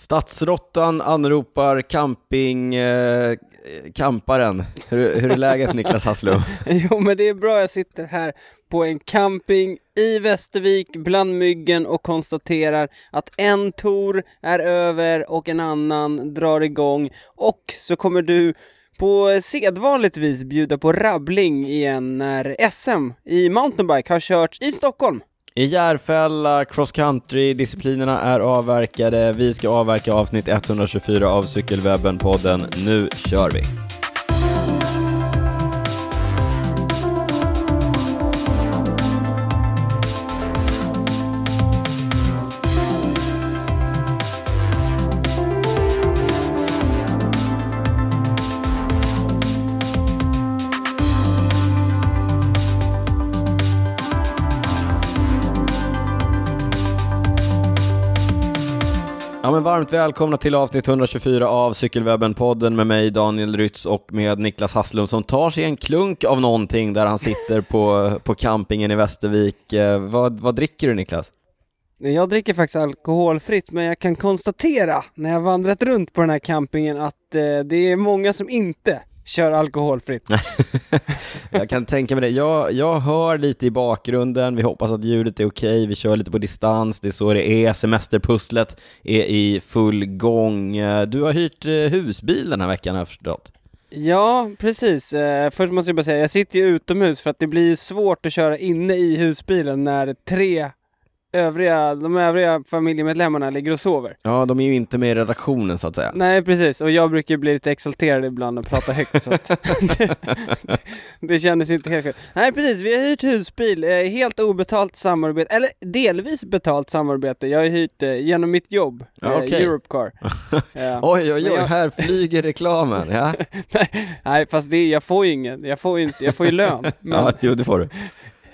Stadsråttan anropar camping, eh, camparen. Hur, hur är läget Niklas Hasslum? Jo men det är bra, jag sitter här på en camping i Västervik bland myggen och konstaterar att en tour är över och en annan drar igång och så kommer du på sedvanligt vis bjuda på rabbling igen när SM i mountainbike har körts i Stockholm. I Järfälla, cross country-disciplinerna är avverkade. Vi ska avverka avsnitt 124 av Cykelwebben-podden. Nu kör vi! Ja men varmt välkomna till avsnitt 124 av Cykelwebben-podden med mig Daniel Rytz och med Niklas Hasslum som tar sig en klunk av någonting där han sitter på, på campingen i Västervik. Eh, vad, vad dricker du Niklas? Jag dricker faktiskt alkoholfritt, men jag kan konstatera när jag vandrat runt på den här campingen att eh, det är många som inte kör alkoholfritt. jag kan tänka mig det. Jag, jag hör lite i bakgrunden, vi hoppas att ljudet är okej, vi kör lite på distans, det är så det är, semesterpusslet är i full gång. Du har hyrt eh, husbil den här veckan har jag förstått. Ja, precis. Eh, först måste jag bara säga, jag sitter ju utomhus för att det blir svårt att köra inne i husbilen när tre övriga, de övriga familjemedlemmarna ligger och sover. Ja, de är ju inte med i redaktionen så att säga. Nej, precis. Och jag brukar bli lite exalterad ibland och prata högt så att det, det kändes inte helt Nej, precis. Vi har hyrt husbil, eh, helt obetalt samarbete, eller delvis betalt samarbete. Jag har hyrt eh, genom mitt jobb, ja, okay. Europcar. ja. Oj, oj, oj, jag... här flyger reklamen, ja. nej, fast det, jag får ju ingen, jag får ju inte, jag får ju lön. Men ja, jo det får du.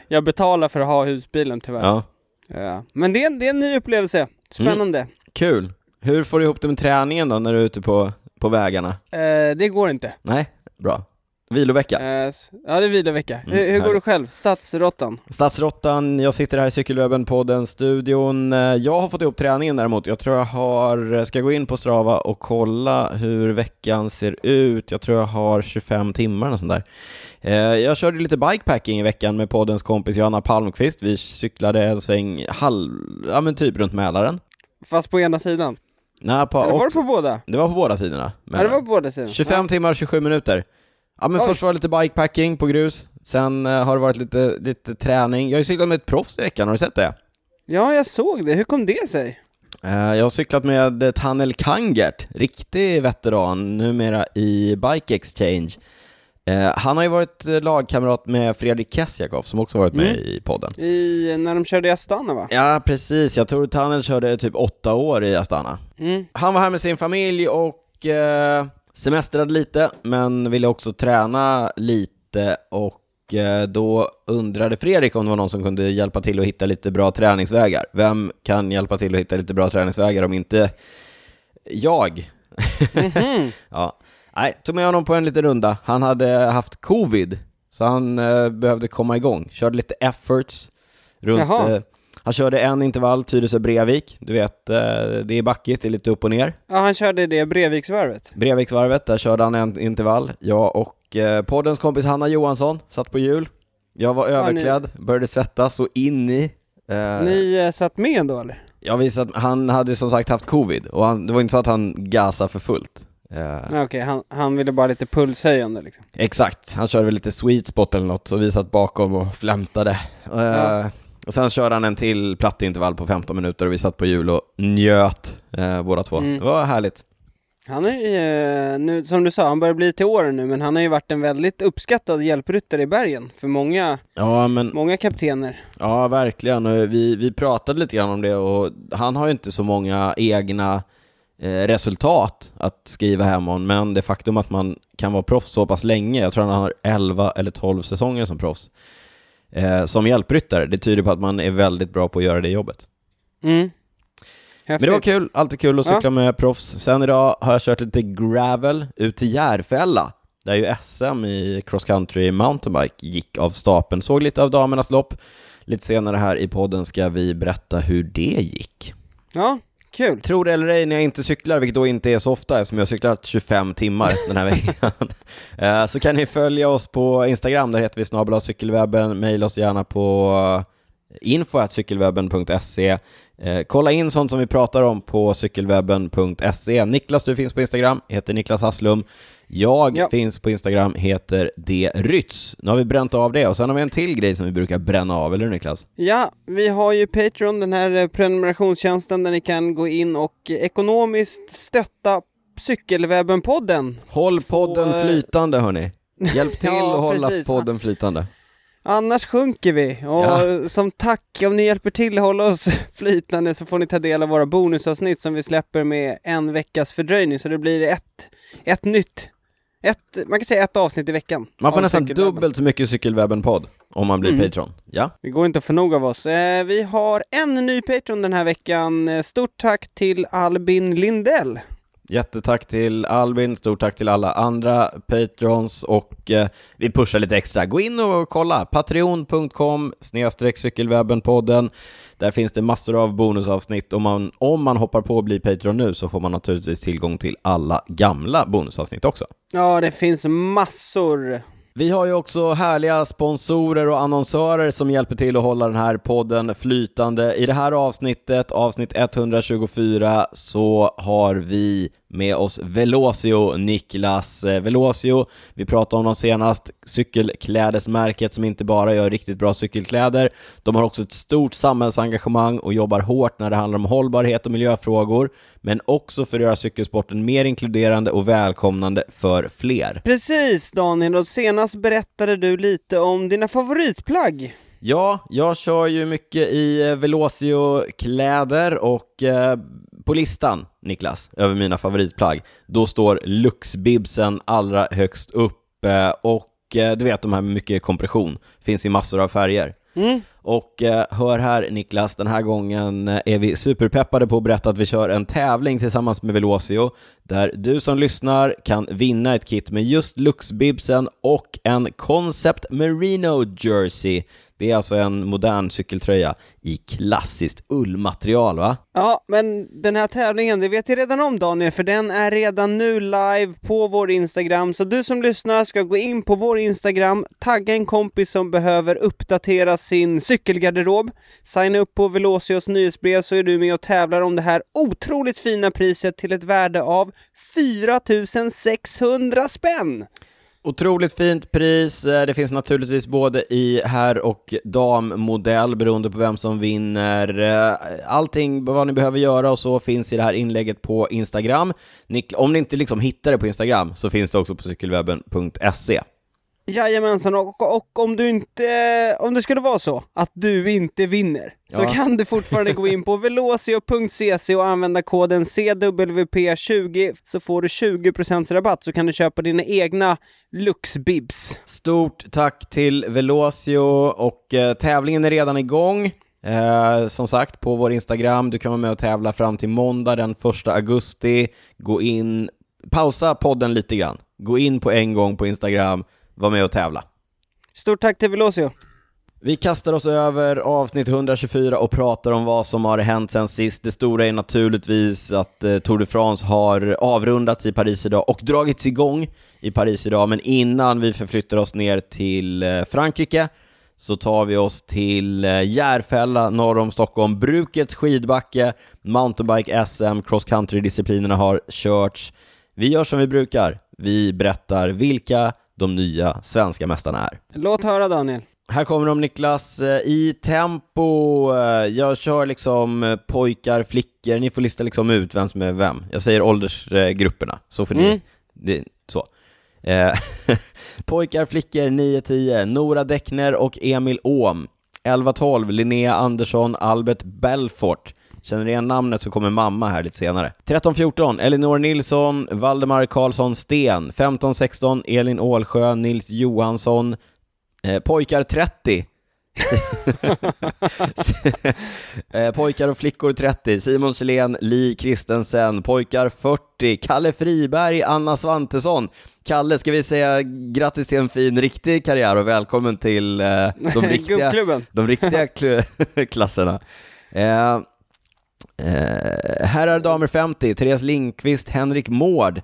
Jag betalar för att ha husbilen tyvärr. Ja. Ja. Men det är, en, det är en ny upplevelse. Spännande. Mm. Kul. Hur får du ihop det med träningen då när du är ute på, på vägarna? Eh, det går inte. Nej, bra. Vilovecka? Eh, ja, det är vilovecka. Mm, hur, hur går det själv? Stadsråttan? Stadsråttan, jag sitter här i Cykelwebben på den studion. Eh, jag har fått ihop träningen däremot. Jag tror jag har, ska gå in på Strava och kolla hur veckan ser ut. Jag tror jag har 25 timmar och sånt där. Eh, jag körde lite bikepacking i veckan med poddens kompis Johanna Palmqvist. Vi cyklade en sväng halv, ja men typ runt Mälaren. Fast på ena sidan? Nej, på, Eller var det på båda? Det var på båda sidorna. Ja, det var på båda sidorna. 25 ja. timmar, 27 minuter. Ja men Oj. först var det lite bikepacking på grus, sen uh, har det varit lite, lite träning. Jag har ju cyklat med ett proffs i veckan, har du sett det? Ja, jag såg det. Hur kom det sig? Uh, jag har cyklat med Tanel Kangert, riktig veteran, numera i Bike Exchange. Uh, han har ju varit lagkamrat med Fredrik Kesjakov som också varit med mm. i podden. I, när de körde i Astana va? Ja, precis. Jag tror Tanel körde typ åtta år i Astana. Mm. Han var här med sin familj och semestrade lite, men ville också träna lite och eh, då undrade Fredrik om det var någon som kunde hjälpa till att hitta lite bra träningsvägar. Vem kan hjälpa till att hitta lite bra träningsvägar om inte jag? Mm -hmm. ja. Nej, tog med honom på en liten runda. Han hade haft covid, så han eh, behövde komma igång. Körde lite efforts runt eh, han körde en intervall, Tyresö-Brevik. Du vet, eh, det är backigt, det är lite upp och ner. Ja, han körde det Breviksvarvet. Breviksvarvet, där körde han en intervall. Jag och eh, poddens kompis Hanna Johansson satt på hjul. Jag var överklädd, ni... började svettas så in i. Eh... Ni eh, satt med då eller? Ja, vi satt, han hade som sagt haft covid och han, det var inte så att han gasade för fullt. Uh, Okej, okay, han, han ville bara lite pulshöjande liksom? Exakt, han körde väl lite sweet spot eller något, så vi satt bakom och flämtade. Uh, ja. Och sen körde han en till platt intervall på 15 minuter och vi satt på hjul och njöt eh, båda två. Mm. Det var härligt. Han är ju, nu, som du sa, han börjar bli till åren nu, men han har ju varit en väldigt uppskattad hjälpryttare i bergen för många, ja, men, många kaptener. Ja, verkligen. Och vi, vi pratade lite grann om det och han har ju inte så många egna eh, resultat att skriva hem om, men det faktum att man kan vara proffs så pass länge, jag tror han har 11 eller 12 säsonger som proffs, eh, som hjälpryttare. Det tyder på att man är väldigt bra på att göra det jobbet. Mm. Men det var kul, alltid kul att cykla ja. med proffs. Sen idag har jag kört lite gravel ut till Järfälla, där ju SM i cross country mountainbike gick av stapeln. Såg lite av damernas lopp. Lite senare här i podden ska vi berätta hur det gick. Ja, Kul. Tror det eller ej, när jag inte cyklar, vilket då inte är så ofta eftersom jag har cyklat 25 timmar den här veckan, eh, så kan ni följa oss på Instagram, där heter vi snabel cykelwebben, mejla oss gärna på info.cykelwebben.se eh, Kolla in sånt som vi pratar om på cykelwebben.se. Niklas, du finns på Instagram, heter Niklas Hasslum. Jag ja. finns på Instagram, heter drytz. Nu har vi bränt av det och sen har vi en till grej som vi brukar bränna av, eller hur Niklas? Ja, vi har ju Patreon, den här eh, prenumerationstjänsten där ni kan gå in och ekonomiskt stötta Cykelwebben-podden. Håll podden Så, eh, flytande hörni. Hjälp till ja, att hålla precis. podden flytande. Annars sjunker vi och ja. som tack om ni hjälper till att hålla oss flytande så får ni ta del av våra bonusavsnitt som vi släpper med en veckas fördröjning så det blir ett, ett nytt ett, man kan säga ett avsnitt i veckan. Man får nästan dubbelt så mycket Cykelwebben-podd om man blir mm. Patreon. Ja. Det går inte att få nog av oss. Eh, vi har en ny Patreon den här veckan. Eh, stort tack till Albin Lindell. Jättetack till Albin, stort tack till alla andra patrons och eh, vi pushar lite extra. Gå in och kolla, patreon.com cykelwebbenpodden. Där finns det massor av bonusavsnitt. och man, om man hoppar på att bli Patreon nu så får man naturligtvis tillgång till alla gamla bonusavsnitt också. Ja, det finns massor. Vi har ju också härliga sponsorer och annonsörer som hjälper till att hålla den här podden flytande. I det här avsnittet, avsnitt 124, så har vi med oss Velocio, Niklas eh, Velocio. Vi pratade om dem senast, cykelklädesmärket som inte bara gör riktigt bra cykelkläder. De har också ett stort samhällsengagemang och jobbar hårt när det handlar om hållbarhet och miljöfrågor, men också för att göra cykelsporten mer inkluderande och välkomnande för fler. Precis Daniel, och senast berättade du lite om dina favoritplagg. Ja, jag kör ju mycket i eh, Velocio-kläder och eh, på listan, Niklas, över mina favoritplagg, då står Luxbibsen allra högst upp och eh, du vet de här med mycket kompression, finns i massor av färger. Mm. Och eh, hör här Niklas, den här gången eh, är vi superpeppade på att berätta att vi kör en tävling tillsammans med Velocio, där du som lyssnar kan vinna ett kit med just Luxbibsen och en Concept Merino Jersey det är alltså en modern cykeltröja i klassiskt ullmaterial va? Ja, men den här tävlingen, det vet jag redan om Daniel, för den är redan nu live på vår Instagram, så du som lyssnar ska gå in på vår Instagram, tagga en kompis som behöver uppdatera sin cykelgarderob, signa upp på Velocios nyhetsbrev så är du med och tävlar om det här otroligt fina priset till ett värde av 4600 spänn! Otroligt fint pris. Eh, det finns naturligtvis både i herr och dammodell beroende på vem som vinner. Eh, allting vad ni behöver göra och så finns i det här inlägget på Instagram. Om ni inte liksom hittar det på Instagram så finns det också på cykelwebben.se. Jajamensan, och, och om du inte, om det skulle vara så att du inte vinner, ja. så kan du fortfarande gå in på velocio.cc och använda koden CWP20 så får du 20% rabatt så kan du köpa dina egna Luxbibs. Stort tack till Velocio och eh, tävlingen är redan igång. Eh, som sagt, på vår Instagram, du kan vara med och tävla fram till måndag den 1 augusti. Gå in, pausa podden lite grann. Gå in på en gång på Instagram, var med och tävla. Stort tack till Velocio. Vi kastar oss över avsnitt 124 och pratar om vad som har hänt sen sist. Det stora är naturligtvis att eh, Tour de France har avrundats i Paris idag och dragits igång i Paris idag, men innan vi förflyttar oss ner till eh, Frankrike så tar vi oss till eh, Järfälla norr om Stockholm, Brukets skidbacke, mountainbike SM, cross country-disciplinerna har körts. Vi gör som vi brukar, vi berättar vilka de nya svenska mästarna är. Låt höra Daniel. Här kommer de Niklas, eh, i tempo, eh, jag kör liksom eh, pojkar, flickor, ni får lista liksom ut vem som är vem. Jag säger åldersgrupperna, så får ni, mm. det, så. pojkar, flickor 9-10, Nora Däckner och Emil Åhm. 11-12, Linnea Andersson, Albert Belfort. Känner ni igen namnet så kommer mamma här lite senare. 13-14, Elinor Nilsson, Valdemar Karlsson Sten. 15-16, Elin Ålsjö, Nils Johansson. Eh, pojkar 30. eh, pojkar och flickor 30, Simon Kjellén, Li Kristensen, pojkar 40, Kalle Friberg, Anna Svantesson. Kalle, ska vi säga grattis till en fin, riktig karriär och välkommen till eh, de riktiga, de riktiga klasserna. Eh, Eh, herrar damer 50, Therese Lindqvist, Henrik Mård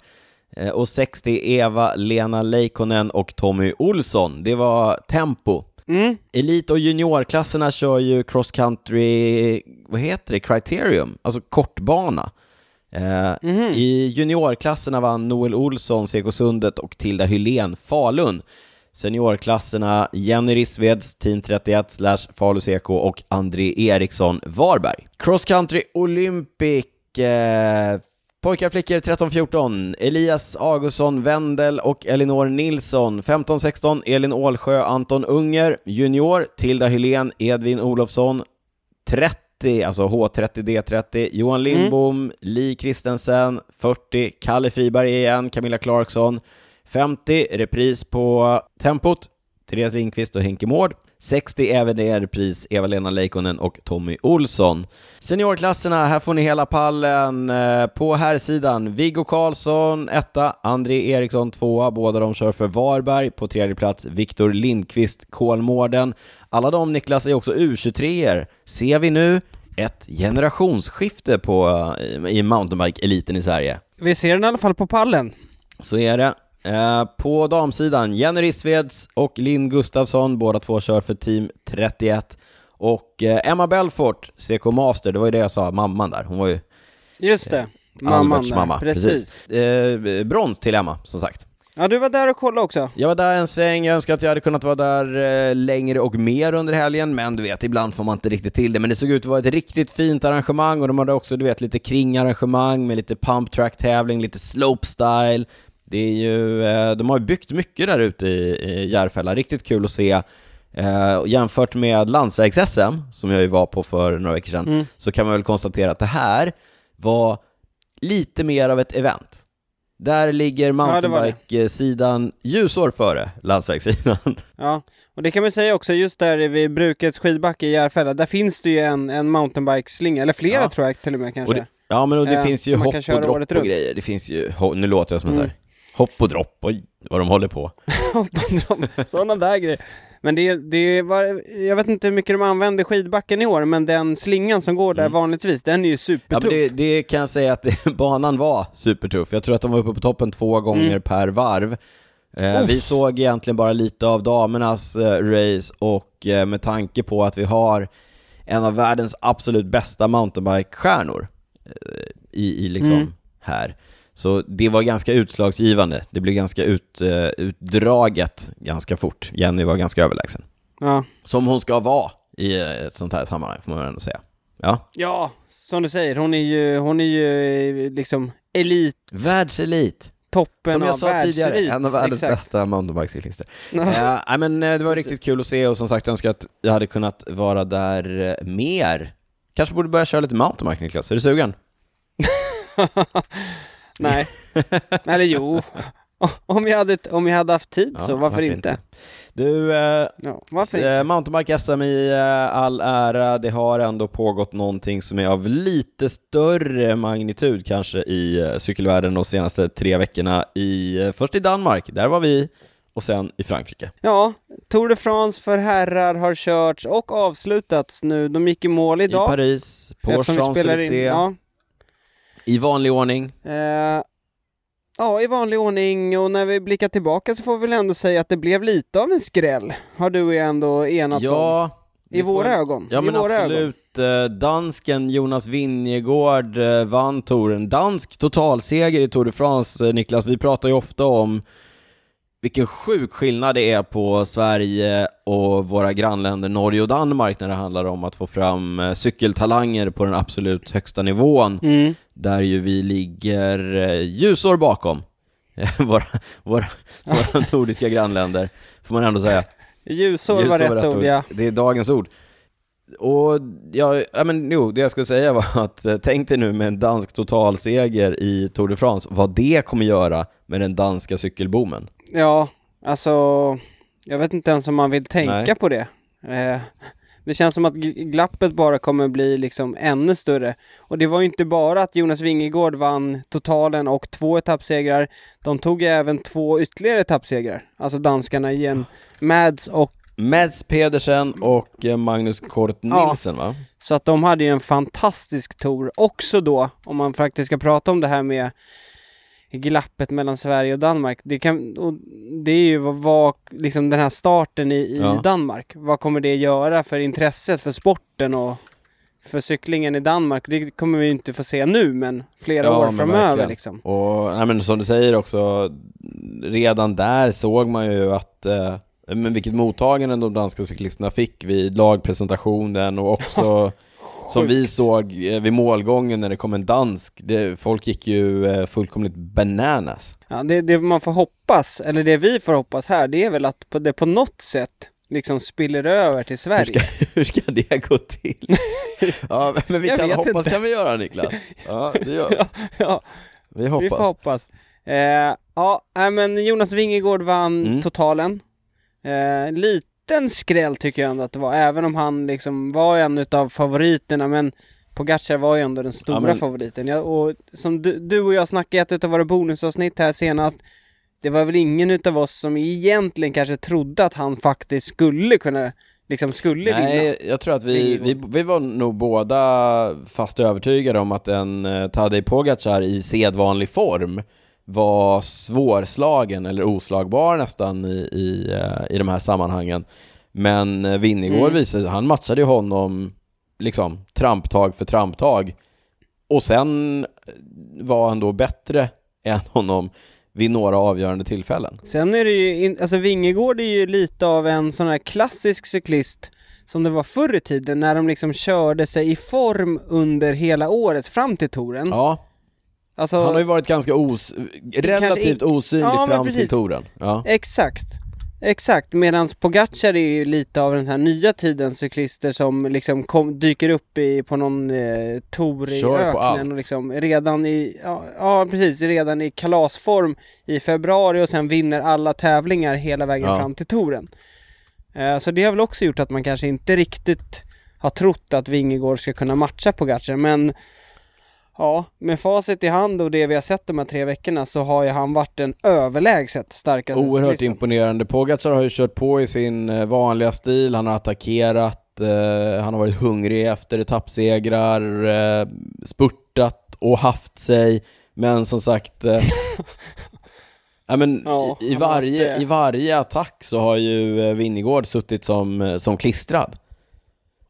eh, och 60 Eva-Lena Leikonen och Tommy Olsson. Det var tempo. Mm. Elit och juniorklasserna kör ju cross country, vad heter det, criterium, alltså kortbana. Eh, Mhm. I juniorklasserna vann Noel Olsson, CK Sundet och Tilda Hylén Falun. Seniorklasserna Jenny Rissveds, Team 31 slash Falu CK och André Eriksson Varberg. Cross country Olympic eh, Pojkar flickor 13-14, Elias Augustsson Wendel och Elinor Nilsson. 15-16, Elin Ålsjö, Anton Unger. Junior, Tilda Hylén, Edvin Olofsson. 30, alltså H30D30, Johan Lindbom, Li Kristensen. 40, Kalle Friberg igen, Camilla Clarkson. 50, repris på tempot, Therese Lindqvist och Henke Mård. 60 även det är repris Eva-Lena Leikonen och Tommy Olsson. Seniorklasserna, här får ni hela pallen. Eh, På här sidan Viggo Karlsson etta, André Eriksson tvåa, båda de kör för Varberg. På tredje plats Viktor Lindqvist Kolmården. Alla de, Niklas, är också U23-er. Ser vi nu ett generationsskifte på, eh, i mountainbike-eliten i Sverige? Vi ser den i alla fall på pallen. Så är det. Eh, på damsidan, Jenny Rissveds och Linn Gustafsson, båda två kör för team 31. Och eh, Emma Belfort, CK Master, det var ju det jag sa, mamman där, hon var ju Just det. Mamman Alberts där. mamma. Precis. Eh, brons till Emma, som sagt. Ja, du var där och kollade också. Jag var där en sväng, jag önskar att jag hade kunnat vara där eh, längre och mer under helgen, men du vet, ibland får man inte riktigt till det. Men det såg ut att vara ett riktigt fint arrangemang och de hade också, du vet, lite kringarrangemang med lite pump track tävling, lite slopestyle. Det är ju, eh, de har ju byggt mycket där ute i, i Järfälla, riktigt kul att se. Eh, jämfört med landsvägs-SM, som jag ju var på för några veckor sedan, Mm. så kan man väl konstatera att det här var lite mer av ett event. Där ligger mountainbike-sidan ljusår före landsvägssidan. Ja, och det kan man säga också, just där vid Brukets skidbacke i Järfälla, där finns det ju en, en mountainbike-slinga, eller flera Ja. tror jag till och med kanske. Och det, ja, men och det Eh, finns ju hopp och dropp och grejer. Det finns ju, nu låter jag som Mm. här hopp och dropp, oj, vad de håller på. Sådana där grejer. Men det, det var, jag vet inte hur mycket de använder skidbacken i år, men den slingan som går där Mm. vanligtvis, den är ju Ja, supertuff. men det, det kan jag säga att det, banan var supertuff. Jag tror att de var uppe på toppen två gånger Mm. per varv. Eh, vi såg egentligen bara lite av damernas eh, race och eh, med tanke på att vi har en av världens absolut bästa mountainbike-stjärnor eh, i, i liksom Mm. här. Så det var ganska utslagsgivande. Det blev ganska ut, eh, utdraget ganska fort. Jenny var ganska överlägsen. Ja. Som hon ska vara i eh, ett sånt här sammanhang, får man ändå säga. Ja, ja, som du säger, hon är ju, hon är ju eh, liksom elit, världselit. toppen Som jag av sa tidigare, en av världens Exakt. bästa mountainbikecyklister. Ja, nej, men eh, det var riktigt kul att se och som sagt jag önskar att jag hade kunnat vara där eh, mer. Kanske borde börja köra lite mountainbike Niklas, är du sugen? Nej, eller jo. Om jag hade, om jag hade haft tid så, Ja, varför, inte? Du, eh, Ja, varför inte? eh, mountainbike-SM i eh, all ära, det har ändå pågått någonting som är av lite större magnitud kanske i eh, cykelvärlden de senaste tre veckorna i, eh, först i Danmark, där var vi, och sen i Frankrike. Ja, Tour de France för herrar har körts och avslutats nu. De gick i mål I idag. Paris, på Champs-Élysées, Ja, i vanlig ordning. eh, ja, i vanlig ordning och när vi blickar tillbaka så får vi väl ändå säga att det blev lite av en skräll. Har du och jag ändå enats om. Ja, I vi får- våra ögon. Ja I men våra ögon. absolut. Eh, Dansken Jonas Vingegård eh, vann touren. Dansk totalseger i Tour de France, eh, Niklas. Vi pratar ju ofta om vilken sjuk skillnad det är på Sverige och våra grannländer Norge och Danmark när det handlar om att få fram eh, cykeltalanger på den absolut högsta nivån. Mm. Där ju vi ligger eh, ljusår bakom våra, våra, våra nordiska grannländer, får man ändå säga. Ljusår var Ljusår rätt ord, ja. Det är dagens ord. Och ja, ja men jo, det jag skulle säga var att eh, tänk dig nu med en dansk totalseger i Tour de France, vad det kommer göra med den danska cykelboomen. Ja, alltså, jag vet inte ens om man vill tänka Nej. på det. Eh, det känns som att glappet bara kommer bli liksom ännu större. Och det var ju inte bara att Jonas Vingegård vann totalen och två etappsegrar. De tog ju även två ytterligare etappsegrar. Alltså danskarna igen. Mads och Meds Pedersen och eh, Magnus Kort Nilsen va? Så att de hade ju en fantastisk tour också då, om man faktiskt ska prata om det här med glappet mellan Sverige och Danmark. Det, kan, och det är ju vad, vad liksom den här starten i, i Ja. Danmark, vad kommer det göra för intresset för sporten och för cyklingen i Danmark? Det kommer vi inte få se nu, men flera Ja, år men framöver verkligen. liksom. Och nej, men som du säger också, redan där såg man ju att eh, men vilket mottagande de danska cyklisterna fick vid lagpresentationen och också som vi såg eh, vid målgången när det kom en dansk, det, folk gick ju eh, fullkomligt bananas. Ja, det, det man får hoppas, eller det vi får hoppas här, det är väl att på det på något sätt liksom spiller över till Hur Sverige. ska, hur ska det gå till? ja, men vi kan hoppas inte. kan vi göra Niklas. Ja, det gör vi. ja, ja, Vi vi får hoppas. hoppas. Eh, ja, men Jonas Vingegård vann Mm. totalen. Eh, liten skräll tycker jag ändå att det var, även om han liksom var en utav favoriterna, men Pogacar var ju ändå den stora Ja, men- favoriten. Ja, och som du, du och jag snackade i ett utav våra bonusavsnitt här senast, det var väl ingen utav oss som egentligen kanske trodde att han faktiskt skulle kunna, liksom skulle vinna. Nej, jag tror att vi, vi, vi var nog båda fast övertygade om att en eh, Tadej Pogacar i sedvanlig form var svårslagen eller oslagbar nästan i, i, eh, i de här sammanhangen. Men eh, Winnegård Mm. visade, han matchade ju honom liksom tramptag för tramptag. Och sen eh, var han då bättre än honom vid några avgörande tillfällen. Sen är det ju, in, alltså Vingegård är ju lite av en sån här klassisk cyklist som det var förr i tiden när de liksom körde sig i form under hela året fram till touren. Ja, Alltså, han har ju varit ganska os relativt osynlig Ja, fram till touren. Ja. exakt. Exakt, medan Pogacar är ju lite av den här nya tidens cyklister som liksom kom, dyker upp i, på någon eh, tour i Kör öknen och liksom redan i, ja, ja precis, redan i kalasform i februari och sen vinner alla tävlingar hela vägen Ja. fram till touren. Eh, så det har väl också gjort att man kanske inte riktigt har trott att Vingegård ska kunna matcha Pogacar, men Ja, med facit i hand och det vi har sett de här tre veckorna så har ju han varit den överlägset starkaste Oerhört cyklisten. imponerande. Pogacar har ju kört på i sin eh, vanliga stil, han har attackerat, eh, han har varit hungrig efter etappsegrar, eh, spurtat och haft sig, men som sagt eh, Ja, men Ja, i, i, varje, eh, I varje attack så har ju eh, Winnegård suttit som, som klistrad.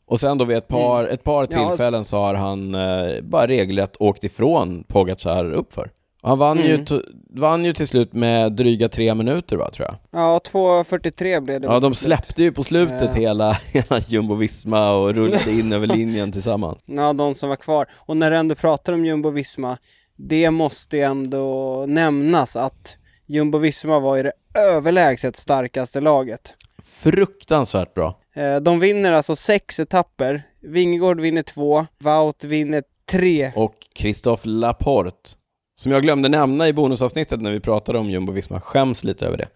Och sen då vid ett par, ett par Mm. Ja, tillfällen så har han eh, bara regelrätt åkt ifrån Pogacar uppför. Han vann, ju, Mm. t- vann ju till slut med dryga tre minuter va, tror jag. Ja, 2.43 blev det. Ja, de till slut. släppte ju på slutet Eh. hela, hela Jumbo-Visma och rullade in över linjen tillsammans. Ja, de som var kvar. Och när du ändå pratar om Jumbo-Visma, det måste ju ändå nämnas att Jumbo-Visma var ju det överlägset starkaste laget. Fruktansvärt bra. Eh, De vinner alltså sex etapper. Vingegård vinner två, Wout vinner tre. Och Christophe Laporte, som jag glömde nämna i bonusavsnittet när vi pratade om Jumbo-Visma, skäms lite över det.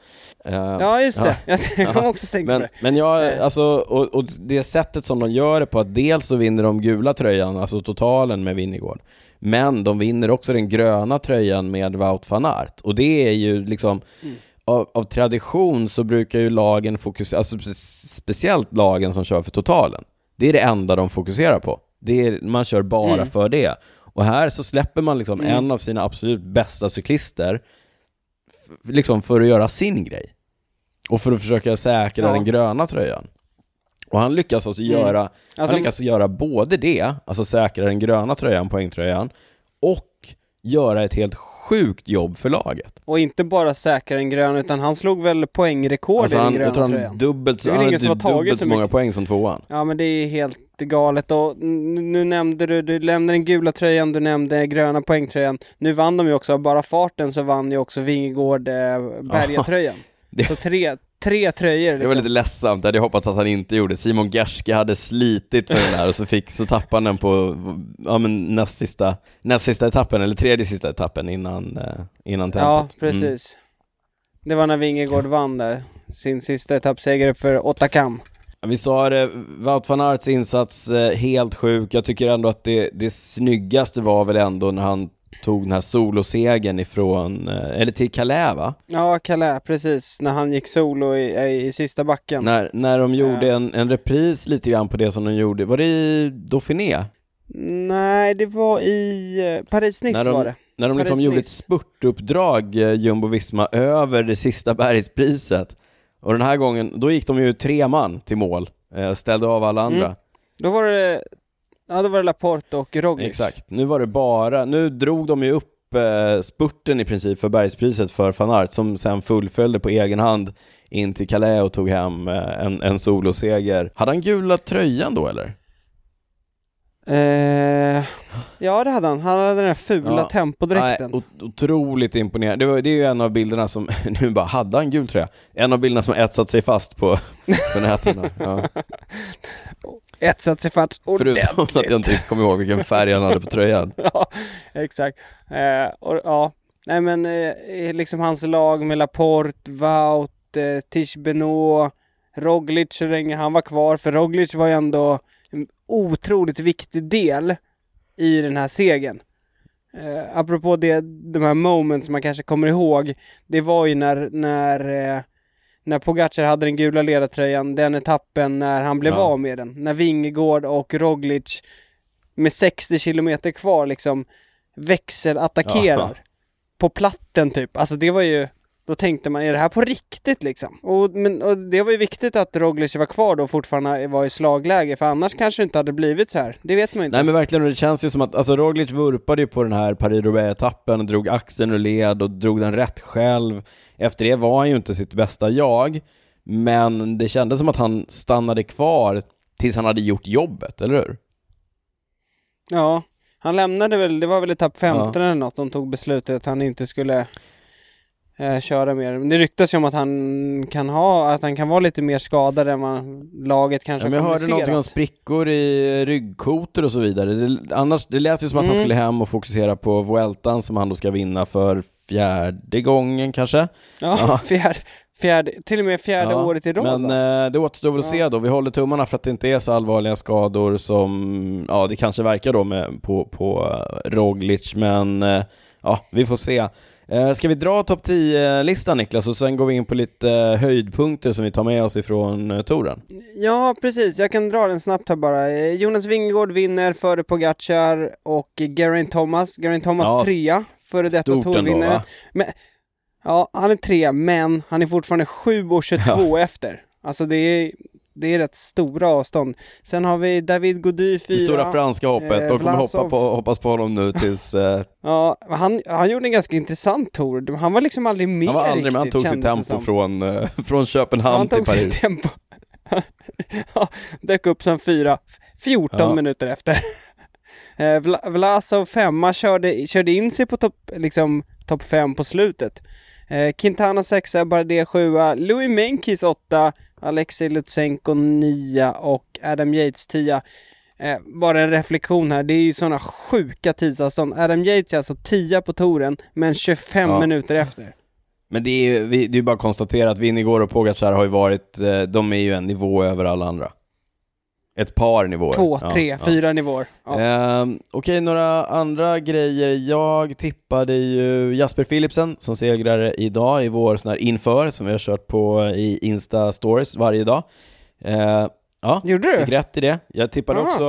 Eh, Ja, just det. Jag kom Ja. också tänka på Men, det. men jag, Eh. alltså, och, och det sättet som de gör det på, att dels så vinner de gula tröjan, alltså totalen med Winnegård, men de vinner också den gröna tröjan med Wout van Aert. Och det är ju liksom, Mm. Av, av tradition så brukar ju lagen fokusera, alltså spe- speciellt lagen som kör för totalen, det är det enda de fokuserar på. Det är, man kör bara Mm. för det. Och här så släpper man liksom Mm. en av sina absolut bästa cyklister, liksom för att göra sin grej. Och för att försöka säkra Ja. den gröna tröjan. Och han lyckas alltså Mm. göra, han Alltså, lyckas göra både det, alltså säkra den gröna tröjan, poängtröjan, och göra ett helt sjukt jobb för laget. och inte bara säkra den gröna, utan han slog väl poängrekord Alltså i den han, gröna tror han tröjan. dubbelt Det är han hade som typ dubbelt så så många poäng som tvåan. Ja men det är helt galet och nu nämnde du, du nämnde den gula tröjan, du nämnde gröna poängtröjan. Nu vann de ju också, bara farten så vann ju också Vingegård eh, Bergatröjan. Det- Så tre, tre tröjor Det liksom. var lite ledsamt, jag hade hoppats att han inte gjorde. Simon Gerske hade slitit för den här och så, fick, så tappade han den på ja, men näst, sista, näst sista etappen, eller tredje sista etappen innan, eh, innan tempot. Ja, Mm. precis. Det var när Vingegård vann där, sin sista etappseger för Otakam. Ja, Vi sa det, Wout van Aerts insats eh, helt sjuk. Jag tycker ändå att det, det snyggaste var väl ändå när han tog den här solosegen ifrån, eh, eller till Calais va? Ja, Calais, precis. När han gick solo i, i, i sista backen. När, när de gjorde Ja. en, en repris lite grann på det som de gjorde, var det i Dauphiné? Nej, det var i eh, Paris-Nice var det. När de liksom gjorde ett spurtuppdrag, eh, Jumbo-Visma, över det sista bergspriset. Och den här gången, då gick de ju tre man till mål, eh, ställde av alla andra. Mm. Då var det, ja då var det Laporte och Roglic. Exakt. Nu var det bara, nu drog de ju upp eh, spurten i princip för bergspriset för van Aert som sen fullföljde på egen hand in till Calais och tog hem eh, en, en soloseger. Hade han gula tröjan då eller? Eh, ja, det hade han. Han hade den här fula Ja. tempodräkten. Nej, ot- otroligt imponerande. Det, var, det är ju en av bilderna som, nu bara, hade han gul tröja? En av bilderna som har etsat sig fast på, på nätterna. Ja. Etsat sig fast Förutom att jag inte kommer ihåg vilken färg han hade på tröjan. ja, exakt. Eh, och, ja, nej men eh, liksom hans lag med Laporte, Wout, eh, Tish Benoit, Roglic så länge han var kvar, för Roglic var ju ändå en otroligt viktig del i den här segern. Eh, apropå det, de här moments man kanske kommer ihåg, det var ju när, när eh, när Pogacar hade den gula ledartröjan, den etappen när han blev Ja. av med den. När Vingegård och Roglic med 60 kilometer kvar liksom växelattackerar. Ja. På platten typ. Alltså det var ju, då tänkte man, är det här på riktigt liksom? Och, men, och det var ju viktigt att Roglic var kvar då och fortfarande var i slagläge, för annars kanske det inte hade blivit så här. Det vet man ju inte. Nej men verkligen, och det känns ju som att, alltså Roglic vurpade ju på den här Paris-Roubaix-etappen, drog axeln ur led och drog den rätt själv. Efter det var han ju inte sitt bästa jag, men det kändes som att han stannade kvar tills han hade gjort jobbet, eller hur? Ja, han lämnade väl, det var väl etapp 15 Ja. eller något, de tog beslutet att han inte skulle eh, köra mer. Men det ryktas ju om att han kan ha, att han kan vara lite mer skadad än vad laget kanske Ja, men jag hörde någonting om sprickor i ryggkotor och så vidare. Det, annars, det lät ju som att han Mm. skulle hem och fokusera på Vueltan som han då ska vinna för fjärde gången kanske. Ja, Ja. fjärde, fjärde, till och med fjärde Ja, året i rad Men eh, det återstår väl att Ja. se då. Vi håller tummarna för att det inte är så allvarliga skador som, ja det kanske verkar då med, på, på eh, Roglic, men eh, ja, vi får se. Eh, ska vi dra topp 10-listan Niklas och sen går vi in på lite eh, höjdpunkter som vi tar med oss ifrån eh, touren? Ja, precis. Jag kan dra den snabbt här bara. Jonas Vingegaard vinner före Pogacar och Geraint Thomas. Geraint Thomas Ja, trea, före detta tourvinnare. va? Ja, han är trea, men han är fortfarande 7 och 22 efter. Alltså det är, det är rätt stora avstånd. Sen har vi David Gody fyra. Det stora franska hoppet, Eh, de kommer hoppa på, hoppas på honom nu tills... Eh, Ja, han, han gjorde en ganska intressant tour. Han var liksom aldrig med han var aldrig med, han riktigt, tog sitt tempo som. från, eh, från Köpenhamn Han till tog sitt Paris. tempo. ja, dök upp som fyra, 14 Ja. minuter efter. Eh, Vla- Vlasov femma körde, körde in sig på topp liksom, top fem på slutet. Eh, Quintana sexa, Bardet sjua, Louis Menkis åtta, Alexej Lutsenko nia och Adam Yates tia. Eh, bara en reflektion här, det är ju sådana sjuka tidsavstånd. Adam Yates är alltså 10 på touren, men 25 Ja. minuter efter. Men det är ju vi, det är bara att konstatera att Vingegaard och Pogacar har ju varit, eh, de är ju en nivå över alla andra. Ett par nivåer. Två, Ja, tre, ja. fyra nivåer. Ja. Ehm, Okej, några andra grejer. Jag tippade ju Jasper Philipsen som segrare idag i vår sån här inför som vi har kört på i Insta-stories varje dag. Ehm, ja, Gjorde du? fick rätt i det. Jag tippade Aha. också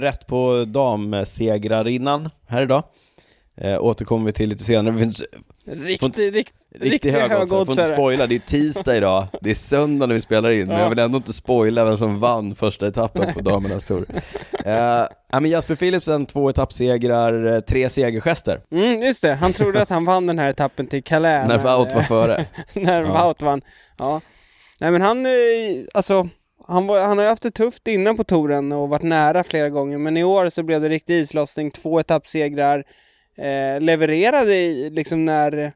rätt på damsegrarinnan här idag. Eh, återkommer vi till lite senare. Riktigt, rikt, Riktigt riktigt hög oddsare. Jag får inte högoddsare. spoila, det är tisdag idag. Det är söndag när vi spelar in, men Ja. jag vill ändå inte spoila vem som vann första etappen på damernas tour. Ja, men Jasper Philipsen, två etappsegrar, eh, tre segergester. Mm, just det. Han trodde att han vann den här etappen till Calais. När Wout var före. när Ja. Wout vann. Ja. Nej men han, eh, alltså, han, var, han har ju haft det tufft innan på touren och varit nära flera gånger, men i år så blev det riktig islossning, två etappsegrar, eh, levererade liksom när